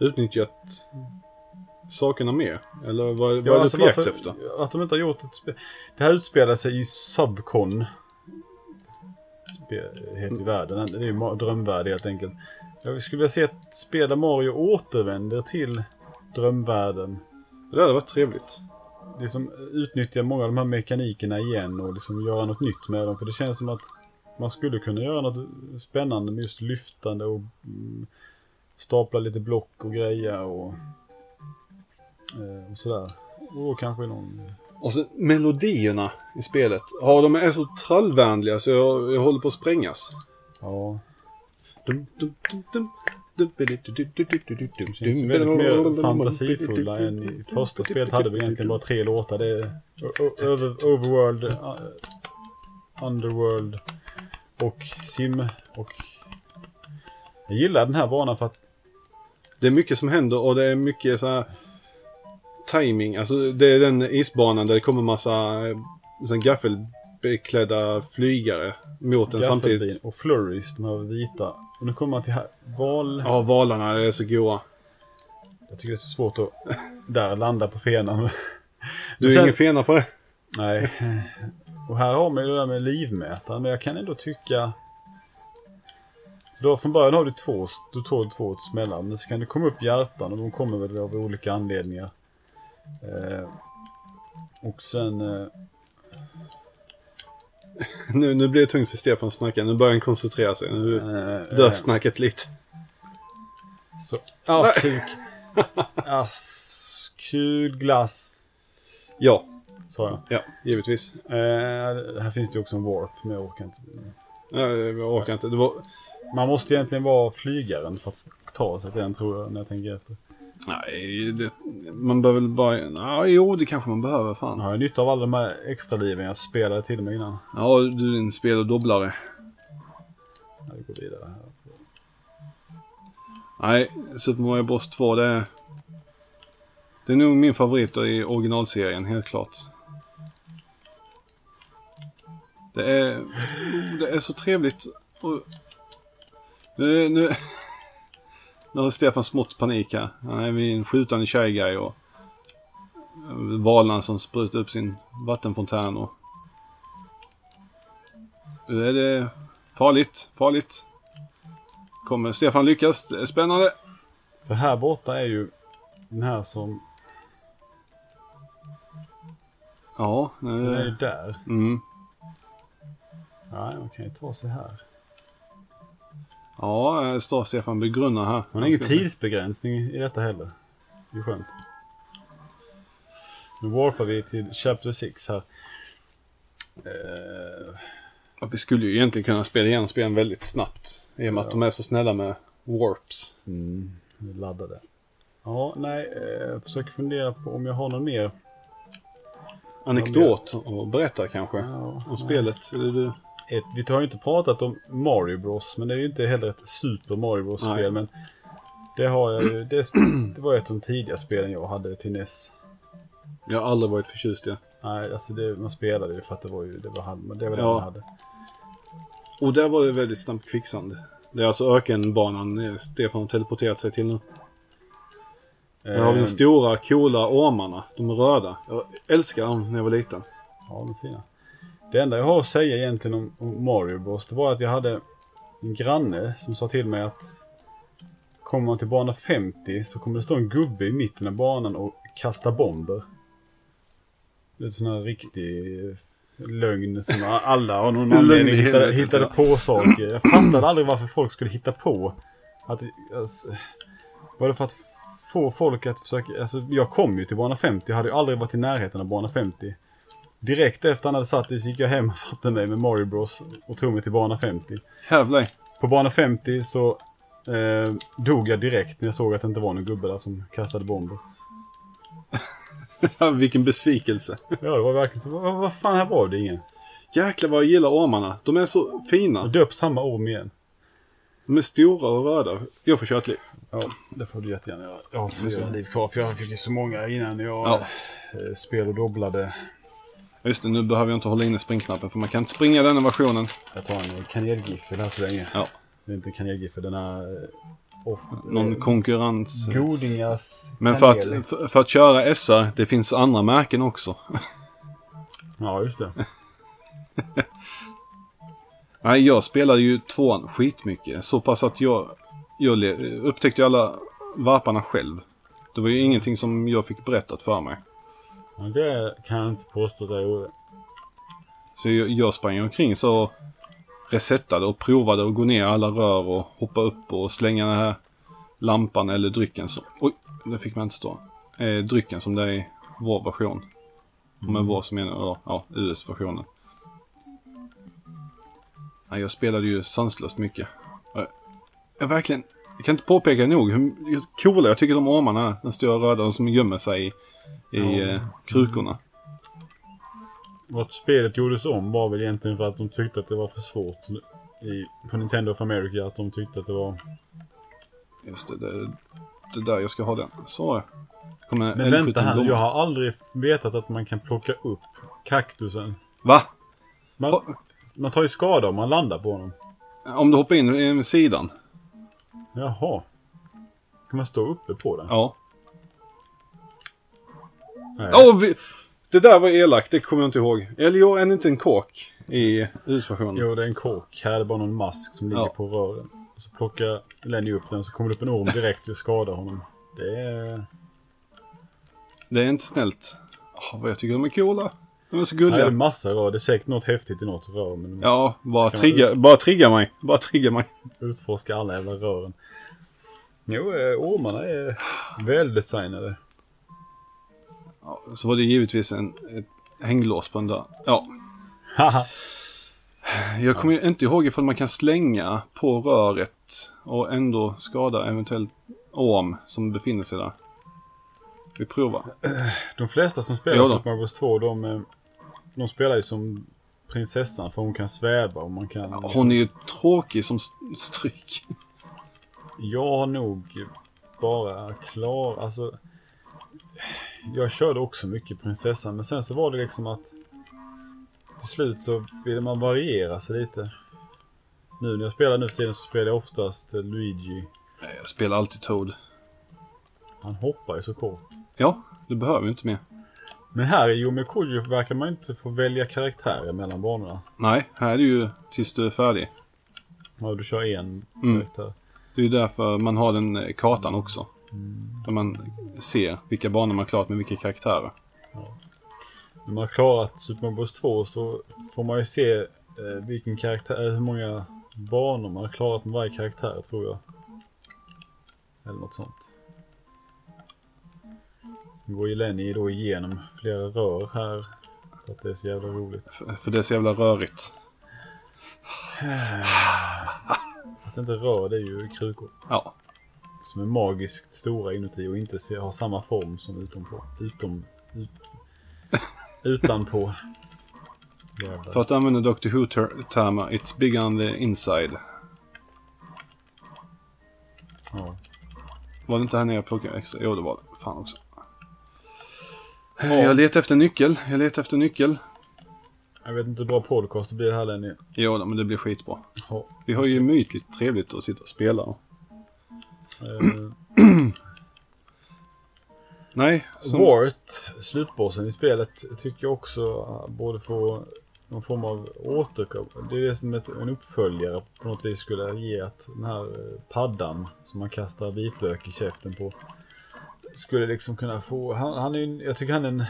Utnyttjat sakerna mer? Eller vad, vad är Ja, du alltså på jakt varför- efter? Att de inte har gjort ett spel. Det här utspelar sig i Subcon. Ju världen. Det är ju drömvärld helt enkelt. Jag skulle vilja se ett spel där Mario återvänder till drömvärlden. Det hade varit trevligt. Det som utnyttjar många av de här mekanikerna igen och liksom göra något nytt med dem. För det känns som att man skulle kunna göra något spännande med just lyftande och mm, stapla lite block och greja och, eh, och sådär. Och kanske någon... Och så melodierna i spelet. Ja, de är så trallvänliga så jag, jag håller på att sprängas. Ja, Dum, dum, dum, dum. Känns väldigt mer fantasifulla än i första spelet hade vi egentligen bara tre låtar. Det är Overworld, uh, Underworld och Sim och... Jag gillar den här banan för att Det är mycket som händer och det är mycket så här timing. Alltså det är den isbanan där det kommer massa eh, sån gaffelbeklädda flygare mot den Gaffelbin samtidigt. och Flurries, de här vita. Och nu kommer man till här, val... Ja, valarna är så goa. Jag tycker det är så svårt att där landa på fenan. Du är Sen- ingen fena på det? Nej. Och här har man ju det där med livmätaren, men jag kan ändå tycka... För då från början har du två, du tål två smällar, men så kan det komma upp hjärtan och de kommer väl av olika anledningar. Eh, och sen... Eh, Nu, nu blir det tungt för Stefan att snacka. Nu börjar han koncentrera sig. Nu eh, dör eh, snacket lite. så, ah, kuk. Ass, kul glass, Ja, sa jag. ja, givetvis. Eh, här finns det ju också en warp, men jag orkar inte. Ja, Jag orkar inte. Var, Man måste egentligen vara flygaren för att ta sig till den tror jag när jag tänker efter. Nej, det, man behöver väl bara... Ja, jo, det kanske man behöver. Fan. Jag har nytta av alla de här extra liven jag spelade till mig innan. Ja, du är en spel och dobblare. Jag går vidare här. Nej, Super Mario Bros 2 det är... Det är nog min favorit i originalserien, helt klart. Det är... Det är så trevligt. Och... Nu, nu... Nu har Stefan smått panik här. Han är vid en skjutande Guy och... Valan som sprutar upp sin vattenfontän och... Nu är det farligt, farligt. Kommer Stefan lyckas? Det är spännande. För här borta är ju den här som... Ja, Den är ju nu... där. Mm. Nej, man kan ju ta sig här. Ja, här står Stefan begrunnar här. Man har ingen tidsbegränsning i detta heller. Det är skönt. Nu warpar vi till Chapter 6 här. Eh, Ja, vi skulle ju egentligen kunna spela igenom spelen väldigt snabbt. I och med att de är så snälla med warps. mm, laddade. Ja, nej, eh, jag försöker fundera på om jag har någon mer. Anekdot och berätta kanske. Ja, Om spelet. Eller du... Ett, vi har ju inte pratat om Mario Bros, men det är ju inte heller ett Super Mario. Bros-spel. Men det har jag ju. Det, det var ett av de tidiga spelen jag hade till NES. Jag har aldrig varit förtjust i det. Nej, alltså det, man spelade ju för att det var ju, det var, det var det Ja. man hade. Och där var det väldigt snabbt kvicksand. Det är alltså ökenbanan Stefan har teleporterat sig till nu. Där har vi de Eh, stora coola ormarna. De är röda. Jag älskar dem när jag var liten. Ja, de är fina. Det enda jag har att säga egentligen om, om Mario Bros, det var att jag hade en granne som sa till mig att kommer man till bana 50 så kommer det stå en gubbe i mitten av banan och kasta bomber. Det är sån här riktig lögn som alla av någon anledning hittade, hittade på saker. Jag fattade aldrig varför folk skulle hitta på. Att, alltså, var det för att få folk att försöka, alltså jag kom ju till bana 50, jag hade ju aldrig varit i närheten av bana 50. Direkt efter han hade satt det så gick jag hem och satte mig med Mario Bros och tog mig till bana 50. Jävlar. På bana 50 så eh, dog jag direkt när jag såg att det inte var någon gubbe där som kastade bomber. Vilken besvikelse. Ja, det var verkligen så. Vad, vad fan, här var det ingen. Jäklar vad jag gillar ormarna. De är så Och fina. döp samma orm igen. De är stora och röda. Jag får köra ett liv. Ja, det får du jättegärna göra. Jag har fyra liv kvar för jag fick ju så många innan jag Ja. eh, spel och dobblade. Just det, nu behöver jag inte hålla inne springknappen för man kan inte springa denna versionen. Jag tar en kanelgiffel här så länge. Ja. Det är inte kanelgiffel, den är... eh, Off, Någon eh, konkurrens. Godingas Men för att, för, för att köra SR, det finns andra märken också. Ja, just det. Nej, jag spelade ju tvåan skitmycket. Så pass att jag, jag upptäckte alla varparna själv. Det var ju ingenting som jag fick berättat för mig. Ja, det kan jag inte påstå jag gjorde. Så jag, jag sprang omkring så resettade och provade att gå ner alla rör och hoppa upp och slänga den här lampan eller drycken som... Oj, det fick man inte stå. Eh, drycken som det är i vår version. Och med vår så menar jag ja, US-versionen. Nej, jag spelade ju sanslöst mycket. Jag, jag verkligen... Jag kan inte påpeka nog hur coola jag tycker de ormarna är. Den stora röda som gömmer sig i, i Ja. eh, krukorna. Att spelet gjordes om var väl egentligen för att de tyckte att det var för svårt. I, på Nintendo of America, att de tyckte att det var... Just det, det, det där jag ska ha den. Så. Kommer Men vänta L17 här, blomma. jag har aldrig vetat att man kan plocka upp kaktusen. Va? Man, Ha- man tar ju skada om man landar på honom. Om du hoppar in i sidan? Jaha. Kan man stå uppe på den? Ja. Åh, vi, det där var elakt, det kommer jag inte ihåg. Eller jo, är det inte en kåk i US-versionen? Jo, det är en kork. Här är det bara någon mask som ligger Ja. på rören. Så plockar Lenny upp den så kommer det upp en orm direkt och skadar honom. Det är... Det är inte snällt. Åh, vad jag tycker de är coola. De är så Här är gulliga. det massa rör. Det är säkert något häftigt i något rör. Men Ja, bara trigga, bara trigga mig. Bara trigga mig. utforska alla jävla rören. Jo, eh, ormarna är väldesignade. Ja, så var det givetvis en, ett hänglås på en dörr. Ja. Jag kommer inte ihåg ifall man kan slänga på röret och ändå skada eventuellt orm som befinner sig där. Vi provar. De flesta som spelar. Super Mario Bros 2, de, eh, de spelar ju som prinsessan för hon kan sväva och man kan... Hon är ju tråkig som st- stryk. Jag har nog bara klar, alltså... Jag körde också mycket prinsessan, men sen så var det liksom att... Till slut så ville man variera sig lite. Nu när jag spelar nu för tiden så spelar jag oftast Luigi. Nej, Jag spelar alltid Toad. Han hoppar ju så kort. Ja, du behöver ju inte mer. Men här i Yomi Kojo verkar man inte få välja karaktärer mellan banorna. Nej, här är det ju tills du är färdig. Ja, du kör en Mm. karaktär. Det är ju därför man har den kartan också. Där man ser vilka banor man klarat med vilka karaktärer. När man har klarat Super Mario Bros 2 så får man ju se eh, vilken karaktär, eh, hur många banor man har klarat med varje karaktär tror jag. Eller något sånt. Nu går ju Lenny då igenom flera rör här. För att det är så jävla roligt. För, för det är så jävla rörigt. Att inte rör det är ju krukor. Ja. Som är magiskt stora inuti och inte har samma form som utanpå. Utom... Ut, utanpå. Jävlar. För att använda Dr. Who-termer, it's big on the inside. Ja. Var det inte här nere jag plockade extra? Jo, det var det. Fan också. Jag letar efter nyckel. Jag letar efter nyckel. Jag vet inte hur bra podcast det blir här Lenny. Jo, men det blir skitbra. Ja. Vi har ju mytligt trevligt att sitta och spela. Eh, Nej, som, Wart, slutbossen i spelet, tycker jag också eh, borde få någon form av återkoppling. Det är som ett, en uppföljare på något vis skulle ge att den här eh, paddan som man kastar vitlök i käften på skulle liksom kunna få, han, han är en- jag tycker han är en,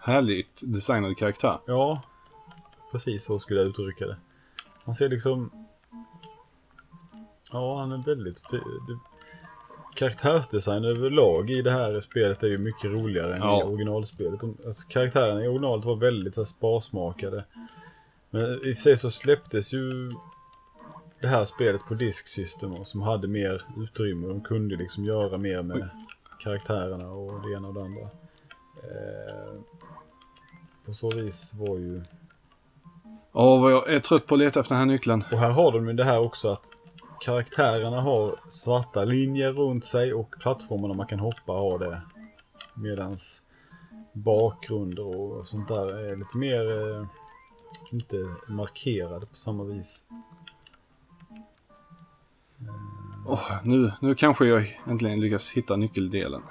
härligt designad karaktär. ja, precis så skulle jag uttrycka det. Han ser liksom, ja han är väldigt, det, karaktärsdesign överlag i det här spelet är ju mycket roligare än Ja. i originalspelet. Alltså, karaktärerna i originalet var väldigt så här, sparsmakade. Men i och för sig så släpptes ju det här spelet på Disk System och som hade mer utrymme. De kunde liksom göra mer med karaktärerna och det ena och det andra. Eh, på så vis var ju... Åh, vad jag är trött på att leta efter den här nyckeln. Och här har de ju det här också att karaktärerna har svarta linjer runt sig och plattformarna man kan hoppa har det. Medans bakgrunder och sånt där är lite mer eh, inte markerade på samma vis. Åh, nu, nu kanske jag äntligen lyckas hitta nyckeldelen.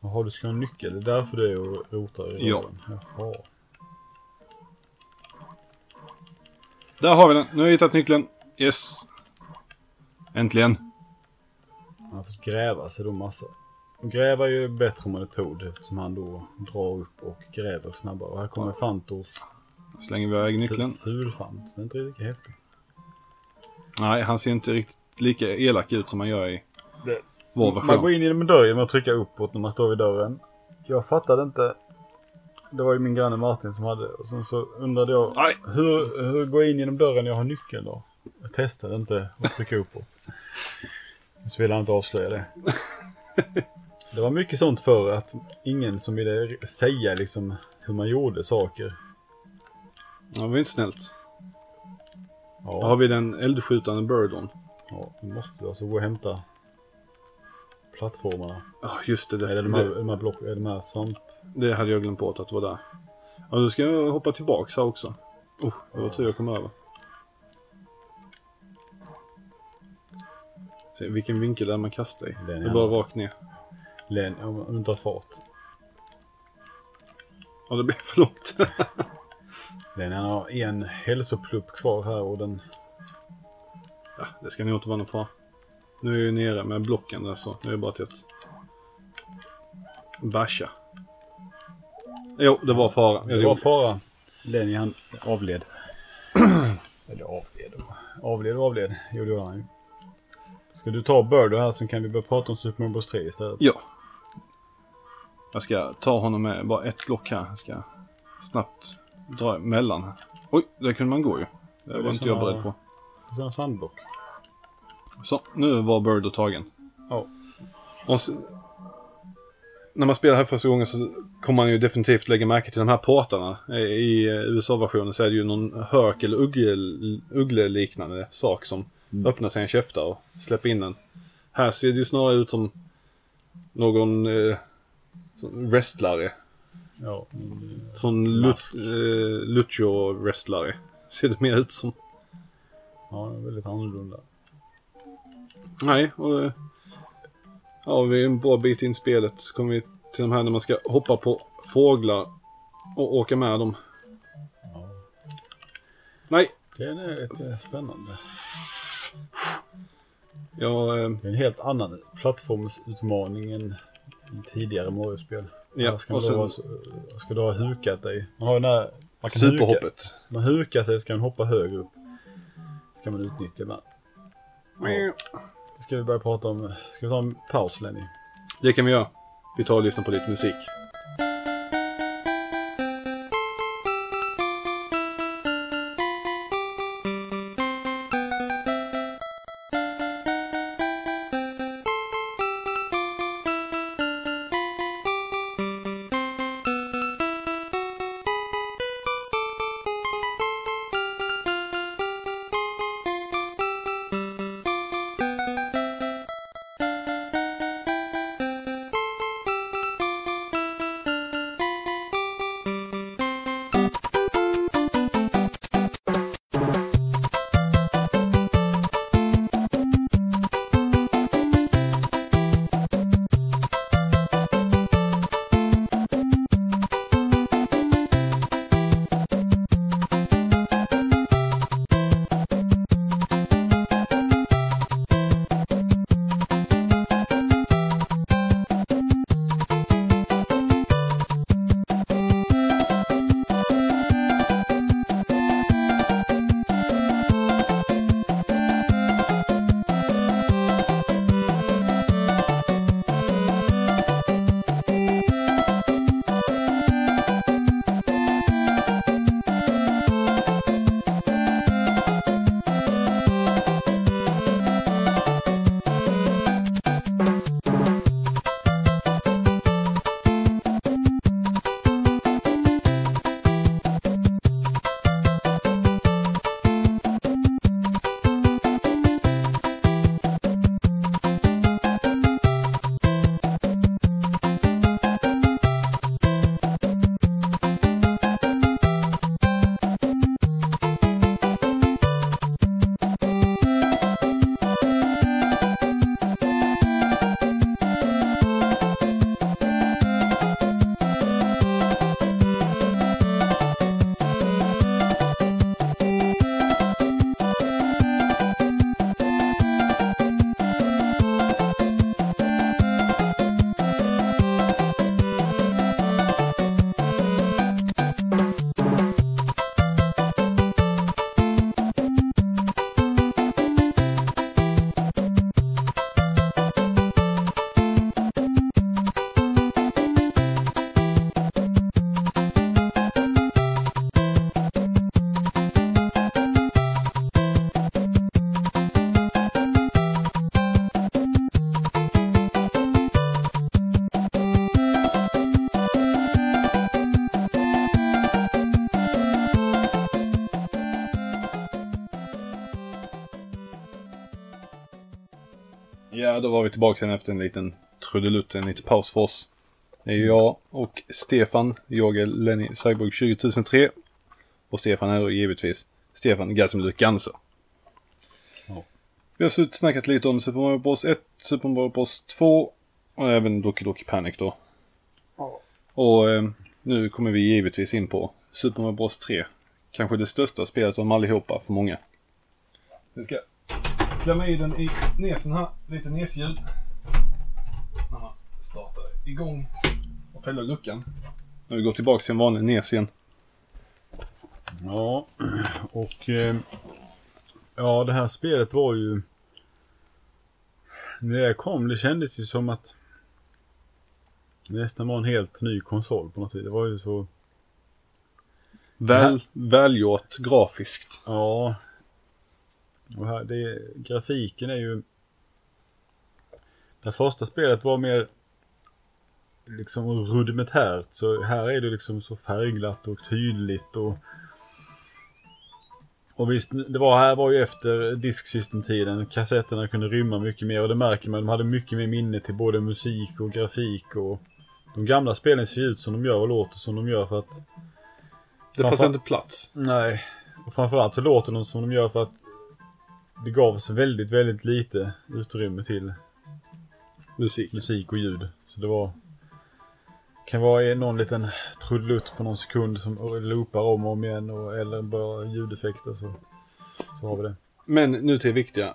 Jaha, du ska ha en nyckel. Det är därför du är och rotar i Ja. Jaha. Där har vi den. Nu har jag hittat nyckeln. Yes. Äntligen. Han har fått gräva sig då massa. Och gräva är ju bättre om man är Toad eftersom han då drar upp och gräver snabbare. Och här kommer Fantos Slänger vi iväg nyckeln. fulfant. Den är inte riktigt häftig. Nej, han ser inte riktigt lika elak ut som han gör i Det- vår Man går version. in genom en dörr genom att trycka uppåt när man står vid dörren. Jag fattade inte. Det var ju min granne Martin som hade. Och sen så undrade jag. Nej. Hur, hur går jag in genom dörren när jag har nyckeln då? Jag testade inte att trycka uppåt. Så ville han inte avslöja det. Det var mycket sånt för att ingen som ville säga liksom hur man gjorde saker. Ja, det var inte snällt. Då har Ja, vi den eldskjutande Birdon. ja det måste du alltså gå och hämta plattformarna. Ja, just det. Det, Eller de här, det, de här, block, de här svamp... det hade jag glömt bort att det var där. Ja, nu ska jag hoppa tillbaks här också. Oh, det var tur jag kom över. Se, vilken vinkel är man kastar i? Den Det är bara rakt ner. Len, om du inte har fart. Ja, det blev för långt. Den har en hälsoplupp kvar här och den... ja, det ska nog inte vara någon fara. Nu är jag ju nere med blocken där så nu är det bara till att basha. Jo, det var fara. Jag Det var fara. Lenny han avled. Eller avled och avled och avled. Jo det gjorde han ju. Ska du ta Birdo här så kan vi börja prata om Super Mario Bros 3 istället. Ja. Jag ska ta honom med bara ett block här. Jag ska snabbt dra emellan. Oj, Oj, där kunde man gå ju. Det är var inte jag beredd på. Det är en sandbock. Så, nu var Birdo tagen. Ja. Och när man spelar här första gången så kommer man ju definitivt lägga märke till de här portarna. I- eh, USA-versionen så är det ju någon hök eller uggle, uggle-liknande sak som öppnar sina käftar och släpper in den. Här ser det ju snarare ut som någon eh, som wrestlare. Ja. Sån lut, eh, lucho-wrestlare. Ser det mer ut som. Ja, väldigt annorlunda. Nej, och... eh, Ja, vi är en bra bit in i spelet. Så kommer vi till de här när man ska hoppa på fåglar och åka med dem. Ja. Nej! Det är lite spännande. Jag... eh, Det är en helt annan plattformsutmaning än i tidigare Mario-spel. Ja, Här ska, och sen- ha, ska du ha hukat dig. Man har ju den här... Man kan Huka, Superhoppet. man hukar sig ska man hoppa högre upp. Ska man utnyttja ibland. Ja. Ska vi börja prata om... Ska vi ta en paus Lenny? Det kan vi göra. Vi tar och lyssnar på lite musik. Vi tillbaka igen efter en liten trudelutt, en liten paus för oss. Det är jag och Stefan, jag är Lenny Cyborg 20003. Och Stefan är då givetvis Stefan Gasimluk Ganser. Ja. Vi har suttit snackat lite om Super Mario Bros 1, Super Mario Bros 2 och även Doki Doki Panic då. Ja. Och eh, nu kommer vi givetvis in på Super Mario Bros 3. Kanske det största spelet av dem allihopa för många. Vi ska klämma i den i näsen här. Lite näsljud. När man startar igång och fäller luckan. Nu går tillbaka till en vanlig nes igen. Ja, och eh, ja det här spelet var ju... När det kom, det kändes ju som att det nästan var en helt ny konsol på något vis. Det var ju så... Väl, välgjort grafiskt. Ja. Och här, det, grafiken är ju... Det första spelet var mer liksom rudimentärt. Så här är det liksom så färgglatt och tydligt och... Och visst, det var här var ju efter disksystemtiden. Kassetterna kunde rymma mycket mer och det märker man. De hade mycket mer minne till både musik och grafik och... De gamla spelen ser ut som de gör och låter som de gör för att... Det fanns inte plats. Nej. Och framförallt så låter de som de gör för att det gavs väldigt, väldigt lite utrymme till Musik. musik och ljud. Så det var... Kan vara någon liten trudelutt på någon sekund som loopar om och om igen och, eller bara ljudeffekter så, så har vi det. Men nu till det viktiga.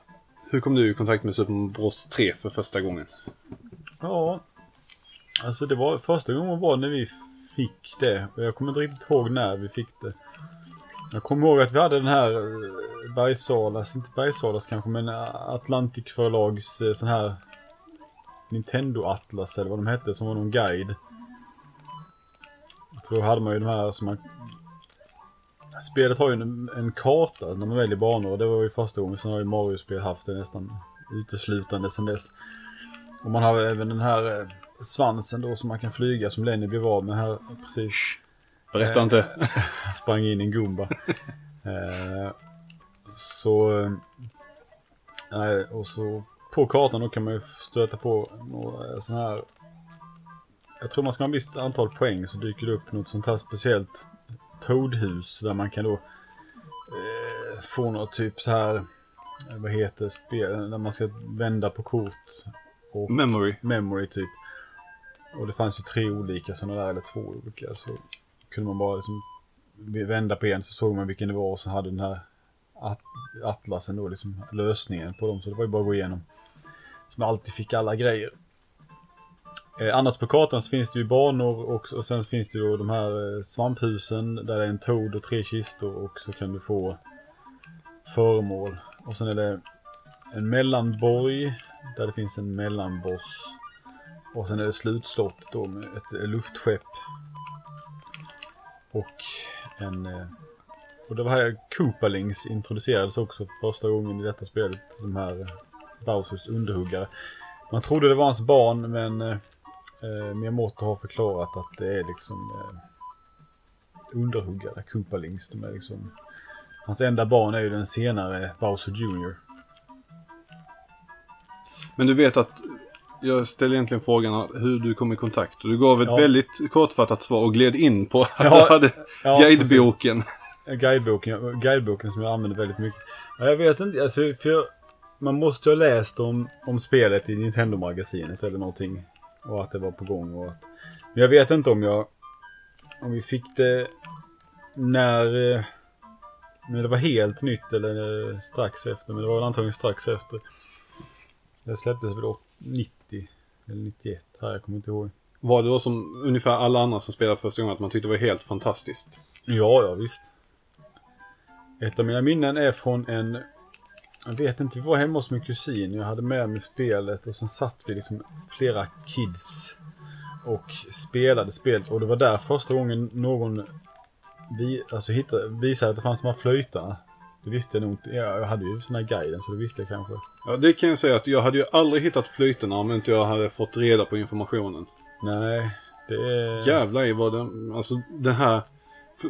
Hur kom du i kontakt med Super Bros 3 för första gången? Ja, alltså det var första gången var när vi fick det. Och jag kommer inte riktigt ihåg när vi fick det. Jag kommer ihåg att vi hade den här eh, Bergsalas, inte Bergsalas kanske, men eh, Atlantic förlags eh, sån här Nintendo Atlas eller vad de hette, som var någon guide. För då hade man ju de här som man... Spelet har ju en, en karta när man väljer banor och det var ju första gången. Sen har ju Mario-spel haft det nästan uteslutande sen dess. Och man har även den här svansen då som man kan flyga som Lenny blev av med här precis. Berätta inte. Sprang in i en Goomba. eh, så... eh, Nej, och så på kartan då kan man ju stöta på några sådana här... Jag tror man ska ha ett visst antal poäng så dyker det upp något sånt här speciellt Toadhus där man kan då eh, få något typ så här... eh, Vad heter spel? Där man ska vända på kort. Och Memory. memory typ. Och det fanns ju tre olika sådana där, eller två olika. Så kunde man bara liksom vända på en så såg man vilken det var och så hade den här at atlasen då liksom lösningen på dem. Så det var ju bara att gå igenom. Så man alltid fick alla grejer. Eh, annars på kartan så finns det ju banor och, och sen finns det ju de här eh, svamphusen där det är en toad och tre kistor och så kan du få föremål. Och sen är det en mellanborg där det finns en mellanboss. Och sen är det slutslottet då med ett eh, luftskepp. Och en... Eh, och det var här Koopalings introducerades också för första gången i detta spelet. De här eh, Bowsers underhuggare. Man trodde det var hans barn men eh, eh, Miyamoto har förklarat att det är liksom eh, underhuggare, Koopalings. De är liksom... Hans enda barn är ju den senare Bowser Jr. Men du vet att jag ställer egentligen frågan hur du kom i kontakt. Du gav ett Ja. väldigt kortfattat svar och gled in på att Ja, du hade ja, guideboken. Guideboken, guideboken som jag använder väldigt mycket. Ja, Jag vet inte, alltså för man måste ha läst om, om spelet i Nintendo-magasinet eller någonting. Och att det var på gång och att... Men jag vet inte om jag... Om vi fick det när... eh, När det var helt nytt eller strax efter. Men det var väl antagligen strax efter. Det släpptes väl då 90 eller 91 här, jag kommer inte ihåg. Var det då som ungefär alla andra som spelade första gången att man tyckte det var helt fantastiskt? Ja, ja visst. Ett av mina minnen är från en... Jag vet inte, vi var hemma hos min kusin. Jag hade med mig spelet och sen satt vi liksom flera kids och spelade spelet. Och det var där första gången någon vi, alltså hittade, visade att det fanns de här flöjtarna. Det visste jag nog inte. Ja, Jag hade ju såna här guiden så det visste jag kanske. Ja, det kan jag säga att jag hade ju aldrig hittat flytena om inte jag hade fått reda på informationen. Nej, det är... Jävlar i vad den, alltså den här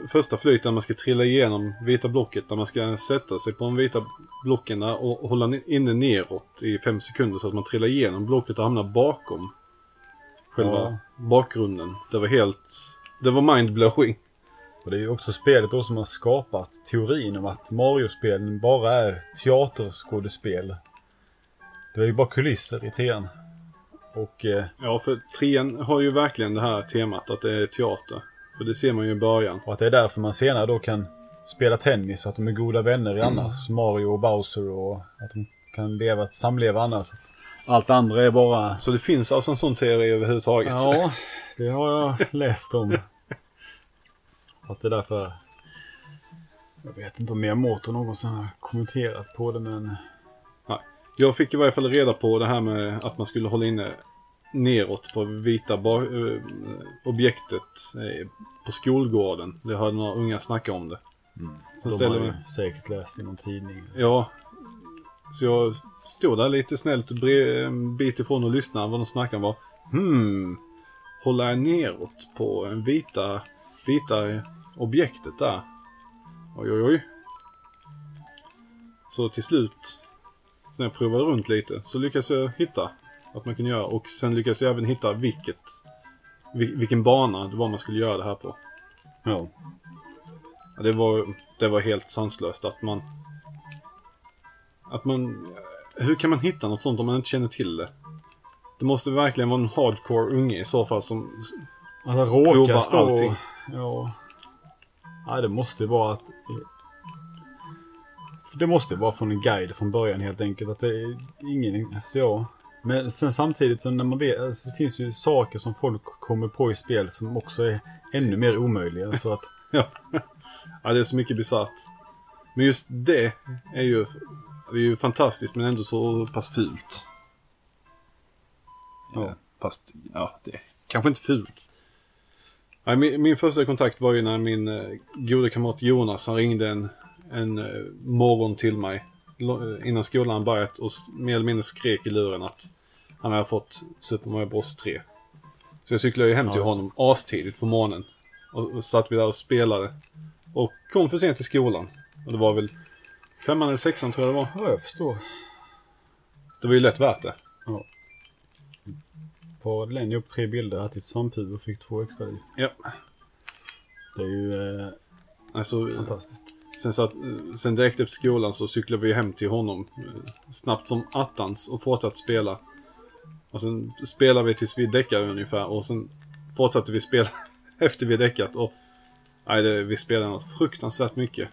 första flyten när man ska trilla igenom vita blocket. När man ska sätta sig på de vita blocken och hålla inne neråt i fem sekunder så att man trillar igenom blocket och hamnar bakom själva Ja. bakgrunden. Det var helt, det var mindblowing. Och det är ju också spelet då som har skapat teorin om att Mario-spelen bara är teaterskådespel. Det är ju bara kulisser i trean. Och eh, Ja, för trean har ju verkligen det här temat att det är teater. För det ser man ju i början. Och att det är därför man senare då kan spela tennis, att de är goda vänner i annars. Mario och Bowser och att de kan leva, samleva annars. Allt andra är bara... Så det finns alltså en sån teori överhuvudtaget. Ja, det har jag läst om. Att det är därför... Jag vet inte om Miyamoto någonsin har kommenterat på det men... Jag fick i varje fall reda på det här med att man skulle hålla inne neråt på vita eh, objektet eh, på skolgården. Det hörde några unga snacka om det. Så De ställer har ju säkert läst i någon tidning. Ja. Så jag stod där lite snällt en bit ifrån och lyssnade vad de snackade om. Var, hmm. Håller jag neråt på en vita, vita objektet där? Oj, oj, oj. Så till slut, när jag provade runt lite, så lyckades jag hitta att man kunde göra. Och sen lyckades jag även hitta vilket, vil- vilken bana det var man skulle göra det här på. Ja. Det, var, det var helt sanslöst att man... Att man... Hur kan man hitta något sånt om man inte känner till det? Det måste verkligen vara en hardcore unge i så fall som... Alla råkar stå allting. Ja. Nej, det måste vara att... Det måste vara från en guide från början helt enkelt. Att det är ingen... Alltså ja. Men sen samtidigt så när man vet... Alltså, det finns ju saker som folk kommer på i spel som också är ännu mer omöjliga. Så att... Ja. ja, det är så mycket bisarrt. Men just det är ju... Det är ju fantastiskt men ändå så pass fult. Ja. Fast, ja, det är kanske inte fult. Min, min första kontakt var ju när min eh, gode kamrat Jonas, han ringde en, en eh, morgon till mig. eh, Innan skolan börjat och mer eller mindre skrek i luren att han hade fått Super Mario Bros 3. Så jag cyklade ju hem till Ja, honom astidigt på morgonen. Och, och satt vi där och spelade. Och kom för sent till skolan. Och det var väl femman eller sexan tror jag det var. Ja, jag förstår. Det var ju lätt värt det. Ja. Parade Lenny upp tre bilder, ätit svamphuvud och fick två extra liv. Ja. Det är ju eh, Alltså, fantastiskt. Sen, så att, sen direkt efter skolan så cyklade vi hem till honom eh, snabbt som attans och fortsatte spela. Och sen spelade vi tills vi däckade ungefär och sen fortsatte vi spela efter vi däckat och nej, det, vi spelade något fruktansvärt mycket.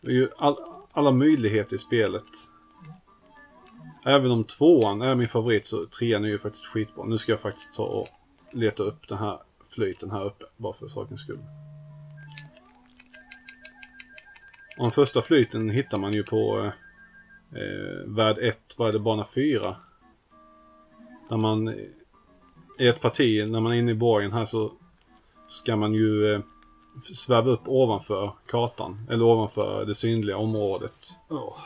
Det är ju all, alla möjligheter i spelet. Även om tvåan är min favorit så trean är ju faktiskt skitbra. Nu ska jag faktiskt ta och leta upp den här flöjten här uppe bara för sakens skull. Och den första flyten hittar man ju på eh, eh, värld 1, vad är det, bana 4. Där man eh, i ett parti, när man är inne i borgen här så ska man ju eh, sväva upp ovanför kartan. Eller ovanför det synliga området. Ja.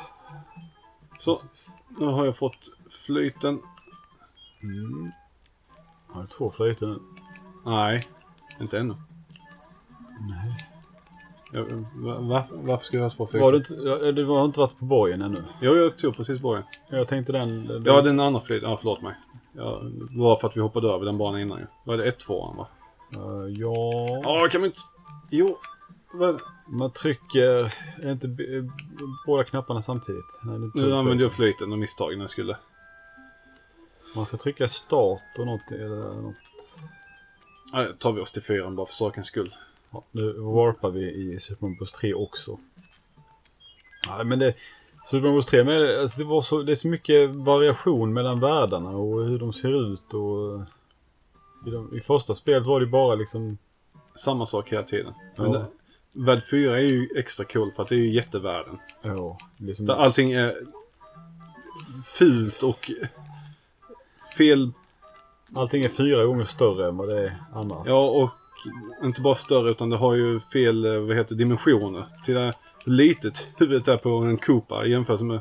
Så, nu har jag fått flyten. Mm. Har du två flöjter nu? Nej, inte ännu. Nej. Jag, va, va, varför ska jag ha två flyten? Var du du har inte varit på borgen ännu? Jo, jag tog precis borgen. Jag tänkte den... den Ja, den andra flyten. Ja, förlåt mig. Ja, det var för att vi hoppade över den banan innan ju. Var det 1-2 va? Eh, ja... Ja, kan man inte... Jo. Man trycker... Är inte eh, båda knapparna samtidigt? Nej, Nu använde jag flöjten. och misstag när jag skulle. Man ska trycka start och något... Eller något. Ja, tar vi oss till fyran bara för sakens skull. Ja, nu warpar vi i Super Mario Bros 3 också. Ja, men det... Super Mario Bros 3, men alltså det, var så, det är så mycket variation mellan världarna och hur de ser ut och... I, de, I första spelet var det bara liksom... Samma sak hela tiden. Men Ja. det, värld 4 är ju extra cool för att det är ju jättevärlden. Ja, liksom Där allting är fult och fel. allting är fyra gånger större än vad det är annars. Ja, och inte bara större utan det har ju fel, eh, vad heter dimensioner. Till det litet huvudet är på en Koopa i jämförelse med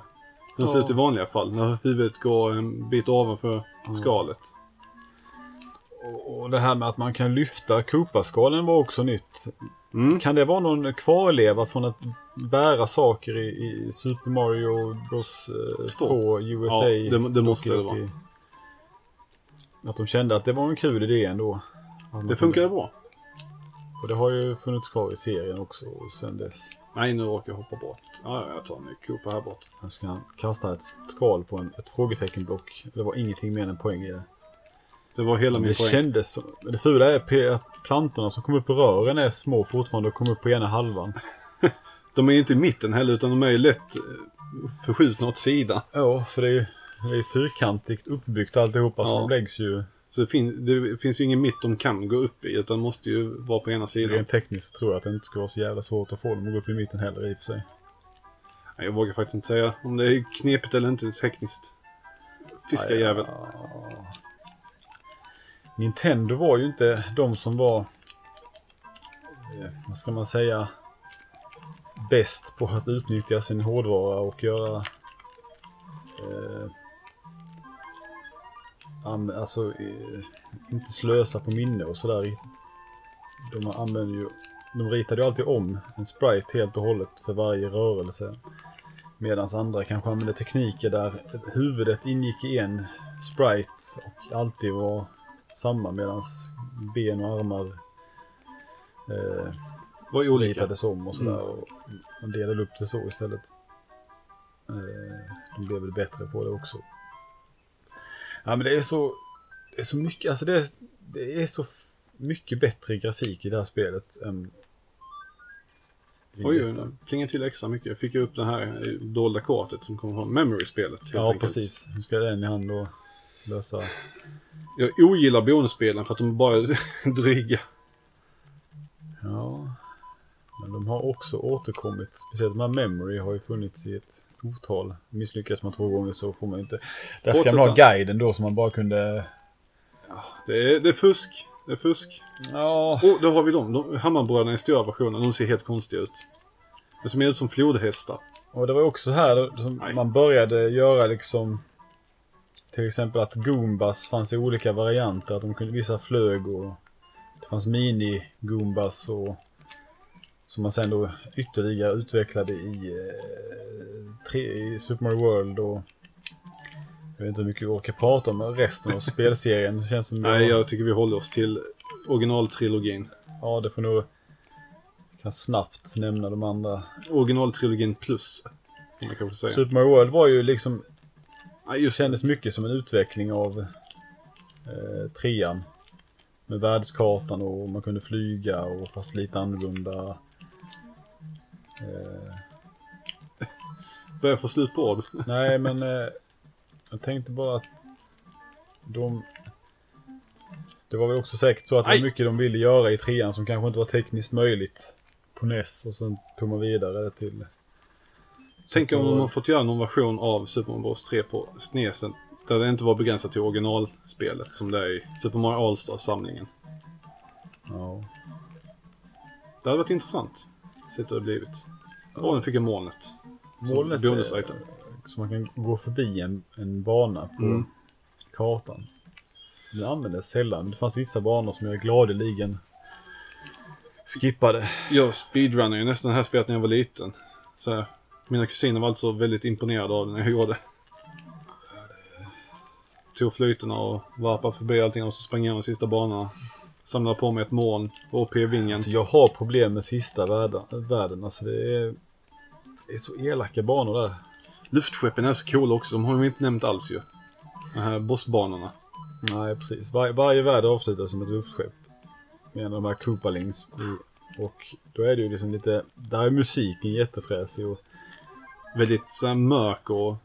hur det ser ut i vanliga fall. När huvudet går en bit ovanför skalet. Och, det här med att man kan lyfta Koopa-skalen var också nytt. Mm. Kan det vara någon kvarleva från att bära saker i, i Super Mario Bros eh, Två. 2 USA? Ja, det- det måste det vara. Doki? Att de kände att det var en kul idé ändå. Det funkade bra. Och det har ju funnits kvar i serien också och sen dess. Nej, nu råkar jag hoppa bort. Ja, ja, jag tar en ny Koopa här bort. Nu ska han kasta ett skal på en, ett frågeteckenblock. Det var ingenting mer än en poäng i det. Det var hela min det poäng. kändes som... Det fula är att plantorna som kommer upp i rören är små fortfarande och kommer upp på ena halvan. De är ju inte i mitten heller utan de är ju lätt eh, förskjutna åt sidan. Ja, för det är ju det är fyrkantigt uppbyggt alltihopa så Ja. de läggs ju... Så det, fin- det finns ju ingen mitt de kan gå upp i utan måste ju vara på ena sidan. Rent tekniskt så tror jag att det inte ska vara så jävla svårt att få dem att gå upp i mitten heller i och för sig. Jag vågar faktiskt inte säga om det är knepigt eller inte tekniskt. Fiskarjävel. Nintendo var ju inte de som var, eh, vad ska man säga, bäst på att utnyttja sin hårdvara och göra eh, alltså eh, inte slösa på minne och sådär riktigt. De använder ju, de ritade ju alltid om en sprite helt och hållet för varje rörelse. Medan andra kanske använde tekniker där huvudet ingick i en sprite och alltid var samma medan ben och armar eh, Var olika. ritades om och sådär. Mm. Och man delade upp det så istället. Eh, de blev väl bättre på det också. Ja men det är så, det är så mycket, alltså det är, det är så mycket bättre grafik i det här spelet än Oj, oj, nu plingar till extra mycket. Jag fick upp det här dolda kortet som kommer från Memory-spelet. Ja enkelt. precis, nu ska den i hand då lösa. Jag ogillar bonusspelen för att de bara är dryga. Ja. Men de har också återkommit. Speciellt de här Memory har ju funnits i ett otal. Misslyckas man två gånger så får man inte. Där ska man ha guiden då som man bara kunde... Det är, det är fusk. Det är fusk. Ja. Oh, där har vi dem. De, Hammarbröderna i stora versionen. De ser helt konstiga ut. De ser mer ut som flodhästar. Och det var också här då, som Nej. man började göra liksom... Till exempel att Goombas fanns i olika varianter. Att de kunde, vissa flög och det fanns mini-Goombas och som man sen då ytterligare utvecklade i, eh, tre, i Super Mario World och jag vet inte hur mycket vi orkar prata om resten av spelserien. Det känns som Nej, jag tycker vi håller oss till originaltrilogin. Ja, det får nog kan snabbt nämna de andra. Originaltrilogin plus. Kan man kanske säga. Super Mario World var ju liksom Det kändes mycket som en utveckling av eh, trean. Med världskartan och man kunde flyga och fast lite annorlunda. Eh, Börjar få slut på ord. nej men eh, jag tänkte bara att de... Det var väl också säkert så att det var mycket de ville göra i trean som kanske inte var tekniskt möjligt på NES och sen tog man vidare till... Tänk om Super de har World. fått göra någon version av Super Mario Bros 3 på SNESen. Där det inte var begränsat till originalspelet som det är i Super Mario All-Stars-samlingen. Ja. Det hade varit intressant. Sett hur det blivit. Och den fick en molnet. Molnet bonus-item. är- Så man kan gå förbi en, en bana på Mm. kartan. Det användes sällan. Det fanns vissa banor som jag gladeligen skippade. Jag speedrunnade ju nästan det här spelet när jag var liten. Så här, mina kusiner var alltså väldigt imponerade av det när jag gjorde. Tog flytorna och varpade förbi allting och så sprang jag igenom sista banorna. Samlade på mig ett moln och P-vingen. Alltså jag har problem med sista världen. världen. Alltså det är, det är så elaka banor där. Luftskeppen är så coola också, de har vi inte nämnt alls ju. De här bossbanorna. Nej, precis. Var, varje värld avslutas som ett luftskepp. Med de här Koopalings. i- Och då är det ju liksom lite... Där är musiken jättefräsig och... Väldigt så här mörk och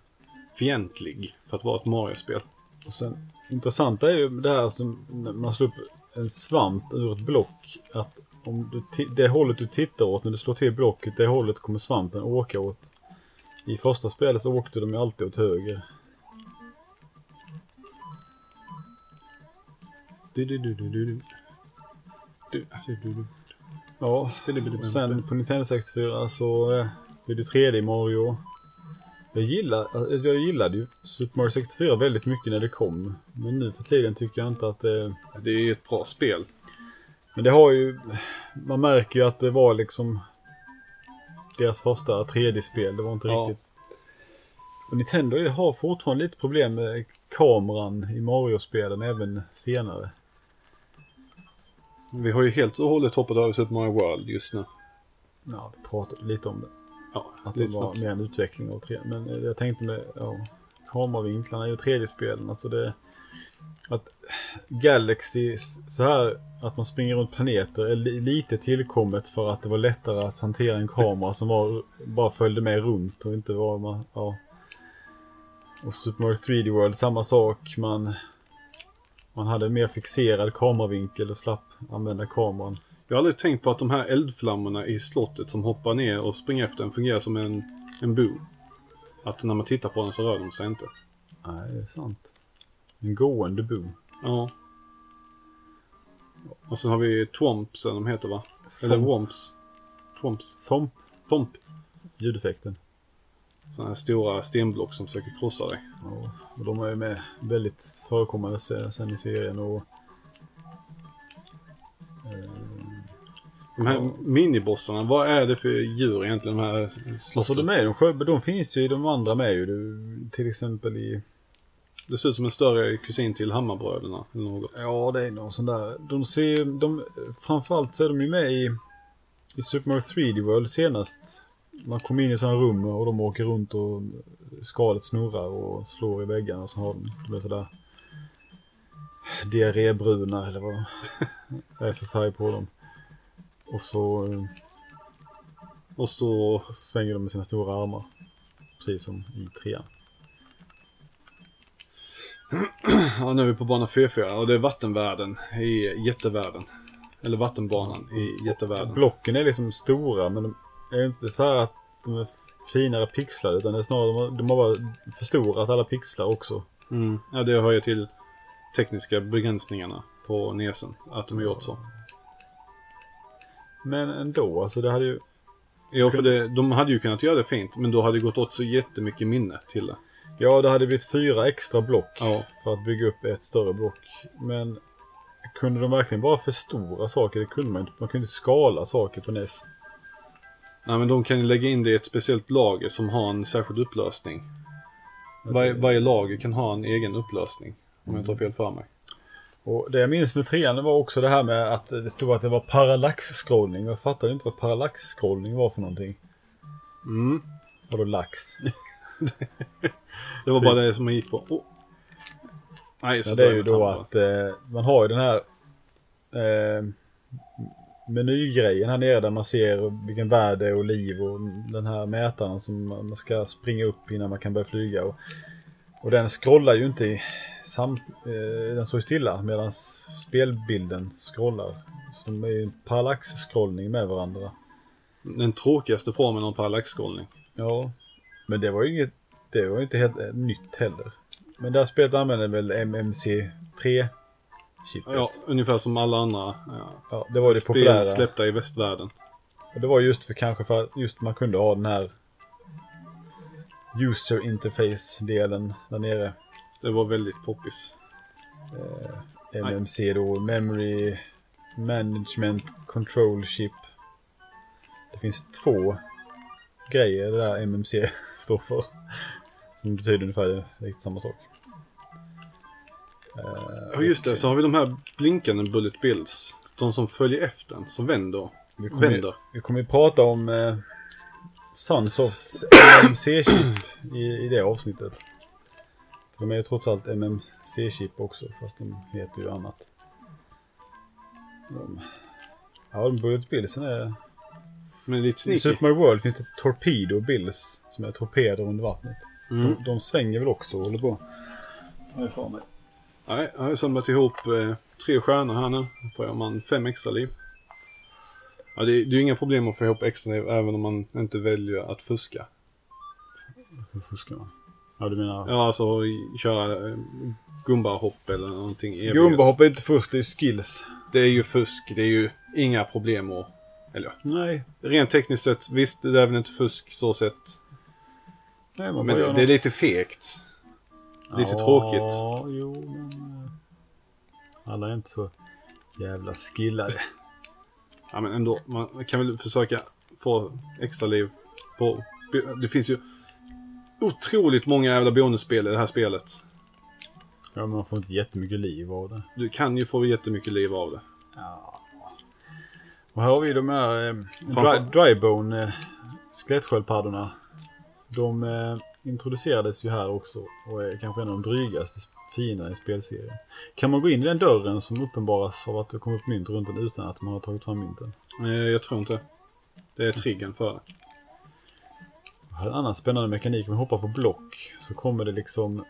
fientlig för att vara ett Mario-spel. Och sen, intressanta är ju det här som när man slår upp en svamp ur ett block. Att om du det hållet du tittar åt när du slår till blocket, det hållet kommer svampen åka åt. I första spelet så åkte de ju alltid åt höger. Du, du, du, du, du, du. Du, du, du. Ja, sen på Nintendo 64 så eh, blev det 3D Mario. Jag, gillar, alltså, jag gillade ju Super Mario 64 väldigt mycket när det kom. Men nu för tiden tycker jag inte att det... Det är ett bra spel. Men det har ju... Man märker ju att det var liksom deras första 3D-spel. Det var inte Ja. riktigt... Och Nintendo har fortfarande lite problem med kameran i Mario-spelen även senare. Vi har ju helt och hållet hoppat över Super Mario World just nu. Ja, vi pratade lite om det. Ja, Att det var mer en utveckling av 3 Men eh, jag tänkte med ja, kameravinklarna i 3D-spelen. Alltså det... Att Galaxy, så här att man springer runt planeter är li- lite tillkommet för att det var lättare att hantera en kamera som var, bara följde med runt och inte var man, ja. Och Super Mario 3D World, samma sak. Man, man hade en mer fixerad kameravinkel och slapp använda kameran. Jag har aldrig tänkt på att de här eldflammorna i slottet som hoppar ner och springer efter en fungerar som en, en boom. Att när man tittar på den så rör de sig inte. Nej, det är sant. En gående bo. Ja. Och sen har vi Twomps, eller de heter va? Eller Thomp. Womps. Twomps. Thomp. Thomp. Ljudeffekten. Sådana här stora stenblock som försöker krossa dig. Ja, och de är ju med väldigt förekommande se- sen i serien och... Eh, De här Ja. minibossarna, vad är det för djur egentligen? De här slotten? alltså de är de, de finns ju i de andra med ju. Du, till exempel i... Det ser ut som en större kusin till Hammarbröderna eller något. Ja, det är någon sån där. De ser... De, framförallt så är de ju med i, i Super Mario 3D World senast. Man kommer in i sådana rum och de åker runt och skalet snurrar och slår i väggarna. Så har de, de är sådär diarrébruna eller vad det är för färg på dem. Och så eh, Och så, svänger de med sina stora armar. Precis som i trean. ja nu är vi på bana 44 och det är vattenvärlden i jättevärlden. Eller vattenbanan i jättevärlden. Blocken är liksom stora men de är inte så här att de är finare pixlade utan det är snarare de har, de har bara förstorat alla pixlar också. Mm. Ja, det hör ju till tekniska begränsningarna på Nesen. Att de har gjort så. Men ändå, alltså det hade ju... Ja, för det, de hade ju kunnat göra det fint, men då hade det gått åt så jättemycket minne till det. Ja, det hade blivit fyra extra block Ja. för att bygga upp ett större block. Men kunde de verkligen bara förstora saker? Det kunde man inte. Man kunde inte skala saker på NES. Nej, men de kan ju lägga in det i ett speciellt lager som har en särskild upplösning. Varje, varje lager kan ha en egen upplösning. Om jag inte har fel för mig. Och det jag minns med trean var också det här med att det stod att det var parallax-scrollning. Jag fattade inte vad parallax-scrollning var för någonting. Mm. Vadå lax? Det var Typ. bara det som man gick på. Oh. Nej, så Ja, det är ju då att eh, man har ju den här eh, menygrejen här nere där man ser vilken värld det är och liv och den här mätaren som man ska springa upp innan man kan börja flyga. Och, och den scrollar ju inte i sam, eh, den står stilla medan spelbilden scrollar. Så de är ju en parallax-scrollning med varandra. Den tråkigaste formen av parallaxskrollning. Ja, men det var ju inget, det var inte helt eh, nytt heller. Men det här spelet använder väl MMC3-chippet? Ja, ungefär som alla andra ja, Ja, det var det spel populära. släppta i västvärlden. Och det var just för kanske för att just man kunde ha den här user interface-delen där nere. Det var väldigt poppis. MMC då, Memory Management Control Chip. Det finns två grejer det där MMC står för. Som betyder ungefär riktigt samma sak. Eh, Ja, just det. Så har vi de här blinkande bullet bills. De som följer efter som vänder. Vi kommer, Vänder. vi kommer ju prata om eh, Sunsofts MMC-chip i, i det avsnittet. De är ju trots allt MMC-chip också, fast de heter ju annat. De, ja, Bullet Billsen är... Men lite I sneaky. Super Mario World finns det Torpedo Bills, som är torpeder under vattnet. Mm. De, de svänger väl också och håller på. Har jag för mig. Nej, jag har samlat ihop eh, tre stjärnor här nu. Får jag man fem extra liv. Ja, det, det är ju inga problem att få ihop extra liv även om man inte väljer att fuska. Hur fuskar man? Ja, du menar... Ja, alltså köra eh, gumbahopp eller någonting. evighet. Gumbahopp är inte först, det är skills. Det är ju fusk. Det är ju inga problem att... Eller Nej. rent tekniskt sett, visst det är väl inte fusk så sett. Nej man Men det, det är något. lite fegt. Lite ja, tråkigt. jo, men... eh, Alla är inte så jävla skillade. Ja, men ändå. Man kan väl försöka få extra liv på... Det finns ju otroligt många jävla bonusspel i det här spelet. Ja, men man får inte jättemycket liv av det. Du kan ju få jättemycket liv av det. Ja. Och här har vi de här eh, Framför- dry, drybone eh, skelettsköldpaddorna. De eh, introducerades ju här också och är kanske en av de drygaste fienderna i spelserien. Kan man gå in i den dörren som uppenbaras av att det kommer upp mynt runt den utan att man har tagit fram mynten? Eh, Jag tror inte. Det är triggern för det. Här är en annan spännande mekanik. Man hoppar på block så kommer det liksom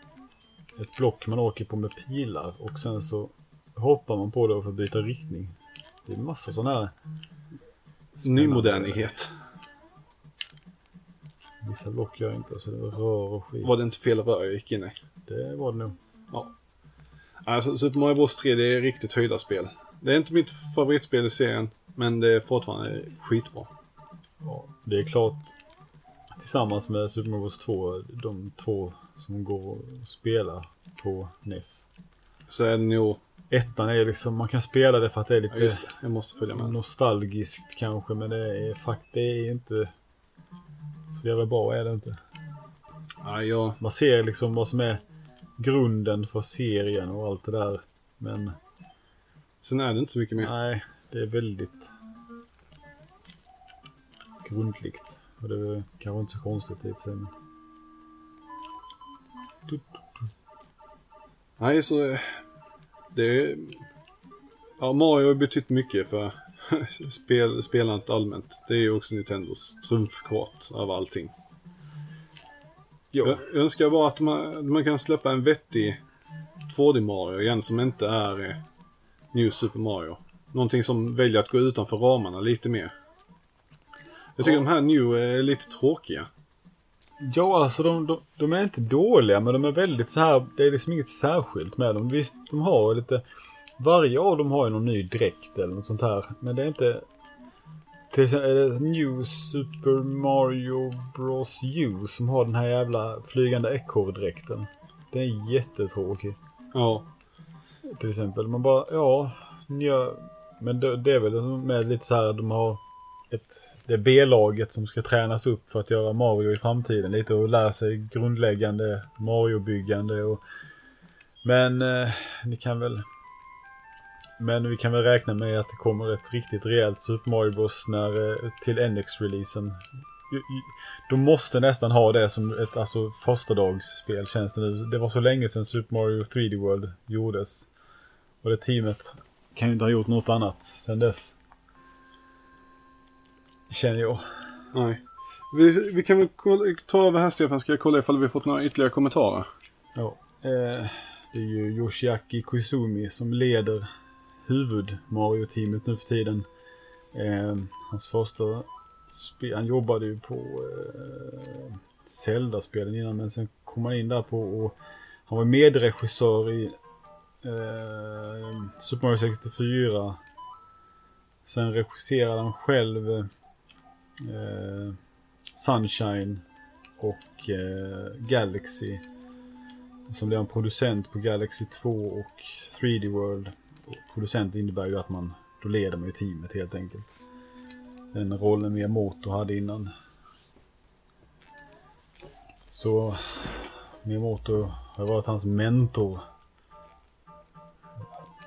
ett block man åker på med pilar och sen så hoppar man på det och får byta riktning. Det är massa sådana här Nymodernighet. Vissa block gör inte så det rör och skit. Var det inte fel rör jag gick in i? Det var det nog. Ja. Alltså, Super Mario Bros 3 det är riktigt höjda spel. Det är inte mitt favoritspel i serien, men det är fortfarande skitbra. Ja, det är klart. Tillsammans med Super Mario Bros 2, de två som går att spela på NES. Så är det nog... Ettan är liksom, man kan spela det för att det är lite Ja, det. Jag måste följa med. nostalgiskt kanske, men det är fakt det är inte så jävla bra är det inte. Ja, jag... Man ser liksom vad som är grunden för serien och allt det där. Men Sen är det inte så mycket mer. nej, det är väldigt grundligt. Och det är kanske inte så konstigt i och för sig. Nej, så... eh, Det. Ja, Mario har betytt mycket för spel, spelandet allmänt. Det är ju också Nintendos trumfkort av allting. Jag, jag önskar bara att man, man kan släppa en vettig 2D Mario igen som inte är eh, New Super Mario. Någonting som väljer att gå utanför ramarna lite mer. Jag tycker Ja. de här New är lite tråkiga. Ja, alltså de, de, de är inte dåliga, men de är väldigt så här. Det är liksom inget särskilt med dem. Visst, de har lite... Varje av dem har ju någon ny dräkt eller något sånt här. Men det är inte... Till exempel är det New Super Mario Bros U som har den här jävla flygande ekorrdräkten. Den är jättetråkig. Ja, Till exempel. Man bara, ja, ja men det, det är väl med lite så här, de har ett, det är B-laget som ska tränas upp för att göra Mario i framtiden. Lite och lära sig grundläggande Mario-byggande och Men eh, ni kan väl Men vi kan väl räkna med att det kommer ett riktigt rejält Super Mario Bros när, eh, till NX-releasen. De måste nästan ha det som ett alltså, första dagsspel känns det nu. Det var så länge sedan Super Mario 3D World gjordes. Och det teamet kan ju inte ha gjort något annat sedan dess. Känner jag. nej. Vi, vi kan väl kolla, ta över här Stefan, ska jag kolla ifall vi fått några ytterligare kommentarer. Ja. Eh, det är ju Yoshiaki Koizumi som leder huvud-Mario-teamet nu för tiden. Eh, hans första spel, han jobbade ju på eh, Zelda-spelen innan men sen kom han in där på och han var medregissör i eh, Super Mario 64. Sen regisserade han själv eh, Sunshine och eh, Galaxy. Och sen blev han producent på Galaxy 2 och 3D World. Och producent innebär ju att man, då leder man ju teamet helt enkelt. Den rollen Miyamoto hade innan. Så Miyamoto har varit hans mentor.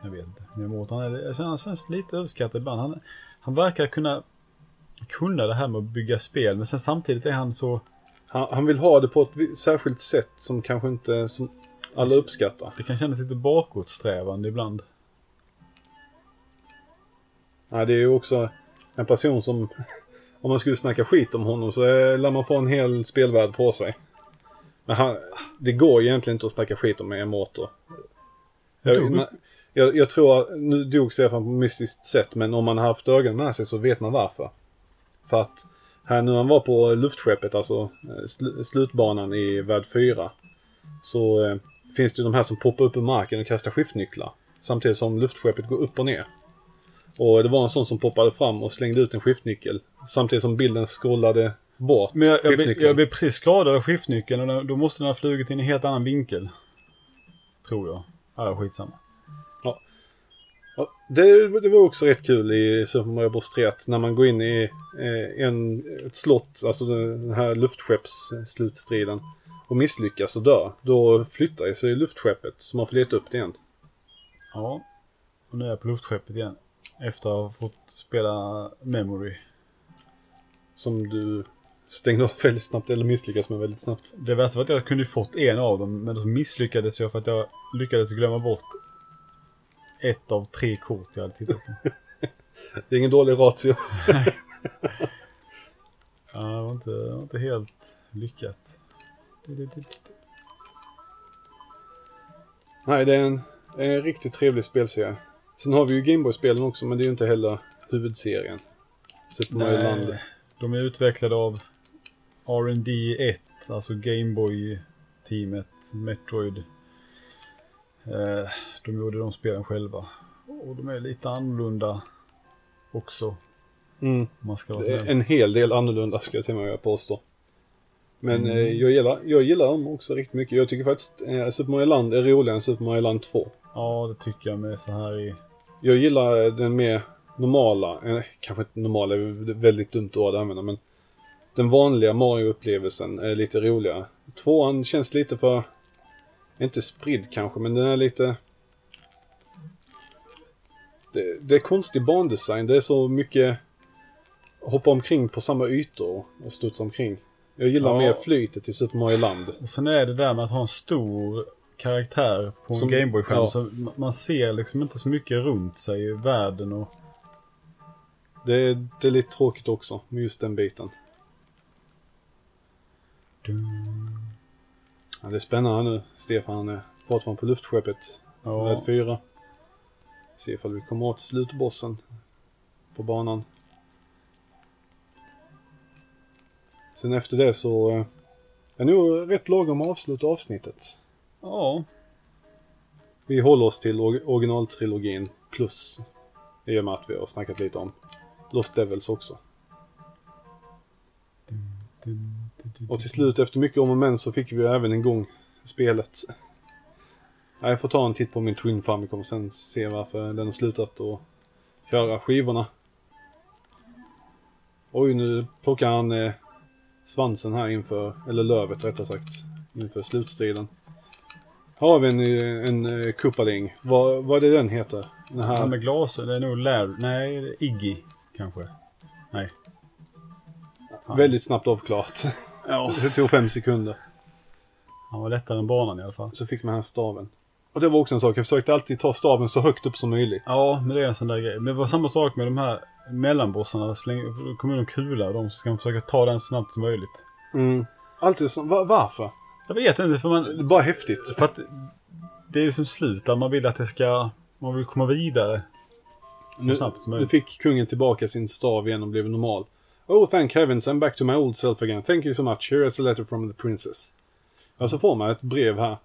Jag vet inte. Miyamoto, han är, jag känner han känns lite överskattad ibland. Han, han verkar kunna kunna det här med att bygga spel, men sen samtidigt är han så Han, han vill ha det på ett särskilt sätt som kanske inte som alla uppskattar. Det kan kännas lite bakåtsträvande ibland. Nej, det är ju också en person som... Om man skulle snacka skit om honom så eh, lär man få en hel spelvärld på sig. Men han, det går egentligen inte att snacka skit om Miyamoto. Jag, jag, jag tror, att- nu dog Stefan på mystiskt sätt, men om man har haft ögonen med sig så vet man varför. För att här nu han var på luftskeppet, alltså eh, sl- slutbanan i värld 4. Så eh, finns det ju de här som poppar upp ur marken och kastar skiftnycklar. Samtidigt som luftskeppet går upp och ner. Och det var en sån som poppade fram och slängde ut en skiftnyckel. Samtidigt som bilden scrollade bort Men jag, jag, blev, jag blev precis skadad av skiftnyckeln och då måste den ha flugit in i en helt annan vinkel. Tror jag. Ja, skitsamma. Ja, det, det var också rätt kul i Super Mario Bros 3 att när man går in i eh, en, ett slott, alltså den här luftskeppsslutstriden och misslyckas och dör, då flyttar sig luftskeppet så man får leta upp det igen. Ja. Och nu är jag på luftskeppet igen. Efter att ha fått spela Memory. Som du stängde av väldigt snabbt eller misslyckas med väldigt snabbt. Det värsta var att jag kunde fått en av dem, men då misslyckades jag för att jag lyckades glömma bort ett av tre kort jag hade tittat på. Det är ingen dålig ratio. Ja, det var inte, det var inte helt lyckat. Nej, det är en, en riktigt trevlig spelserie. Sen har vi ju Gameboy-spelen också, men det är ju inte heller huvudserien. Super Mario Land. De är utvecklade av R&D 1, alltså Gameboy teamet, Metroid. Eh, de gjorde de spelen själva. Och de är lite annorlunda också. Mm. Man ska vara. En hel del annorlunda ska jag till och med påstå. Men Mm. eh, jag, gillar, jag gillar dem också riktigt mycket. Jag tycker faktiskt eh, Super Mario Land är roligare än Super Mario Land 2. Ja, det tycker jag med så här i... Jag gillar eh, den mer normala, eh, kanske inte normala, det är väldigt dumt ord att använda men den vanliga Mario-upplevelsen är lite roligare. Tvåan känns lite för, inte spridd kanske, men den är lite... Det, det är konstig bandesign, det är så mycket hoppa omkring på samma ytor och studsa omkring. Jag gillar Ja. mer flytet i Super Mario Land. Och sen är det där med att ha en stor karaktär på en Gameboy-skärm. ja. Så ma- man ser liksom inte så mycket runt sig i världen och... Det, det är lite tråkigt också, med just den biten. Ja, det är spännande nu. Stefan är fortfarande på luftskeppet. Ja, Red 4. Se ifall vi kommer åt slutbossen på banan. Sen efter det så eh, är nog rätt lagom att avsluta avsnittet. ja. Vi håller oss till or- originaltrilogin plus i och med att vi har snackat lite om Lost Devils också. Och till slut efter mycket om och men så fick vi även igång spelet. Ja, Jag får ta en titt på min Twin Famicom och sen se varför den har slutat att köra skivorna. Oj, nu plockar han eh, svansen här inför, eller lövet rättare sagt, inför slutstriden. Här har vi en, eh, en eh, Kupaling. Vad, vad är det den heter? Den här... Han med glas, det är nog Larry. Nej, Iggy kanske. Nej. Väldigt snabbt avklarat. Ja. Det tog fem sekunder. Han var lättare än banan i alla fall. Så fick man den här staven. Och det var också en sak, jag försökte alltid ta staven så högt upp som möjligt. Ja, men det är en sån där grej. Men det var samma sak med de här mellanbossarna. Släng, då kommer de kula och de ska man försöka ta den så snabbt som möjligt. Mm. Alltid så, va- varför? Jag vet inte, för Det man... är bara häftigt. För att det är ju som slut där man vill att det ska... Man vill komma vidare. Så Nu, snabbt som nu möjligt. fick kungen tillbaka sin stav igen och blev normal. Oh, thank heavens, I'm back to my old self again. Thank you so much. Here is a letter from the princess. Ja, så får man ett brev här.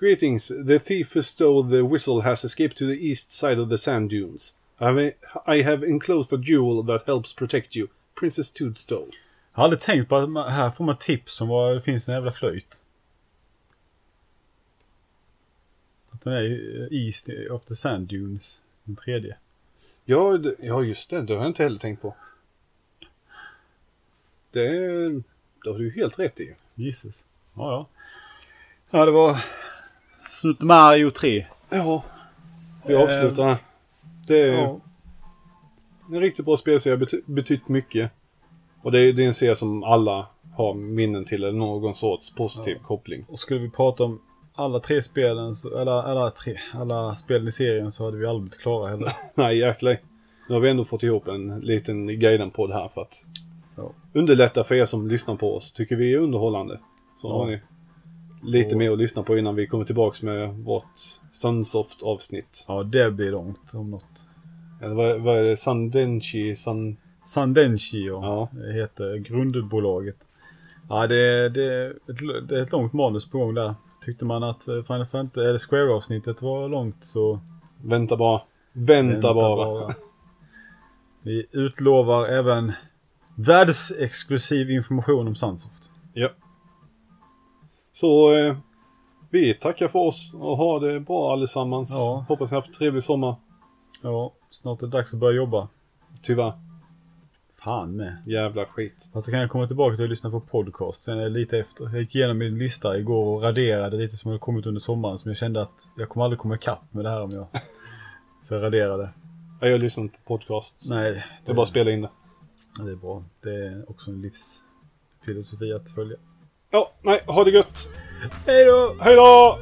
Greetings. The thief who stole the whistle has escaped to the east side of the sand dunes. I have, I have enclosed a jewel that helps protect you. Princess Toadstool. Jag hade tänkt på att man, här får man tips om var det finns en jävla flöjt. Att den är i- East of the Sand Dunes. Den tredje. Ja, ja, just det. Det har jag inte heller tänkt på. Det, det har du helt rätt i. Gisses. Ja, ja. Ja, det var Super Mario 3. Ja. Vi avslutar här. Det är Ja. en riktigt bra spelserie. Bety betytt mycket. Och det är, det är en serie som alla har minnen till eller någon sorts positiv koppling. Och skulle vi prata om alla tre spelen, så, eller alla tre, alla spelen i serien så hade vi aldrig blivit klara heller. Nej, jäklar. Nu har vi ändå fått ihop en liten guiden-podd här för att Ja. underlätta för er som lyssnar på oss. Tycker vi är underhållande. Så har ni lite Och- mer att lyssna på innan vi kommer tillbaks med vårt Sunsoft-avsnitt. Ja, det blir långt om något. Eller vad, vad är det? Sandenchi? San... Sandenshi ja. Det heter grundbolaget. Ja, det, det, det är ett långt manus på gång där. Tyckte man att eh, Final Fantasy, eller Square-avsnittet var långt så Vänta bara. Vänta, bara. Vi utlovar även världsexklusiv information om Sunsoft. Ja. Så eh, vi tackar för oss och ha det bra allesammans. Ja. Hoppas ni har haft en trevlig sommar. Ja, snart är det dags att börja jobba. Tyvärr. Fan med. Jävla skit. Fast så kan jag komma tillbaka till att lyssna på podcast sen är lite efter. Jag gick igenom min lista igår och raderade lite som hade kommit under sommaren som jag kände att jag kommer aldrig komma ikapp med det här om jag... Så jag raderade. Jag har lyssnat på podcast. Nej, Det är bara att spela in det. Det är bra. Det är också en livsfilosofi att följa. Ja, nej, ha det gött. Hej då! Hej då!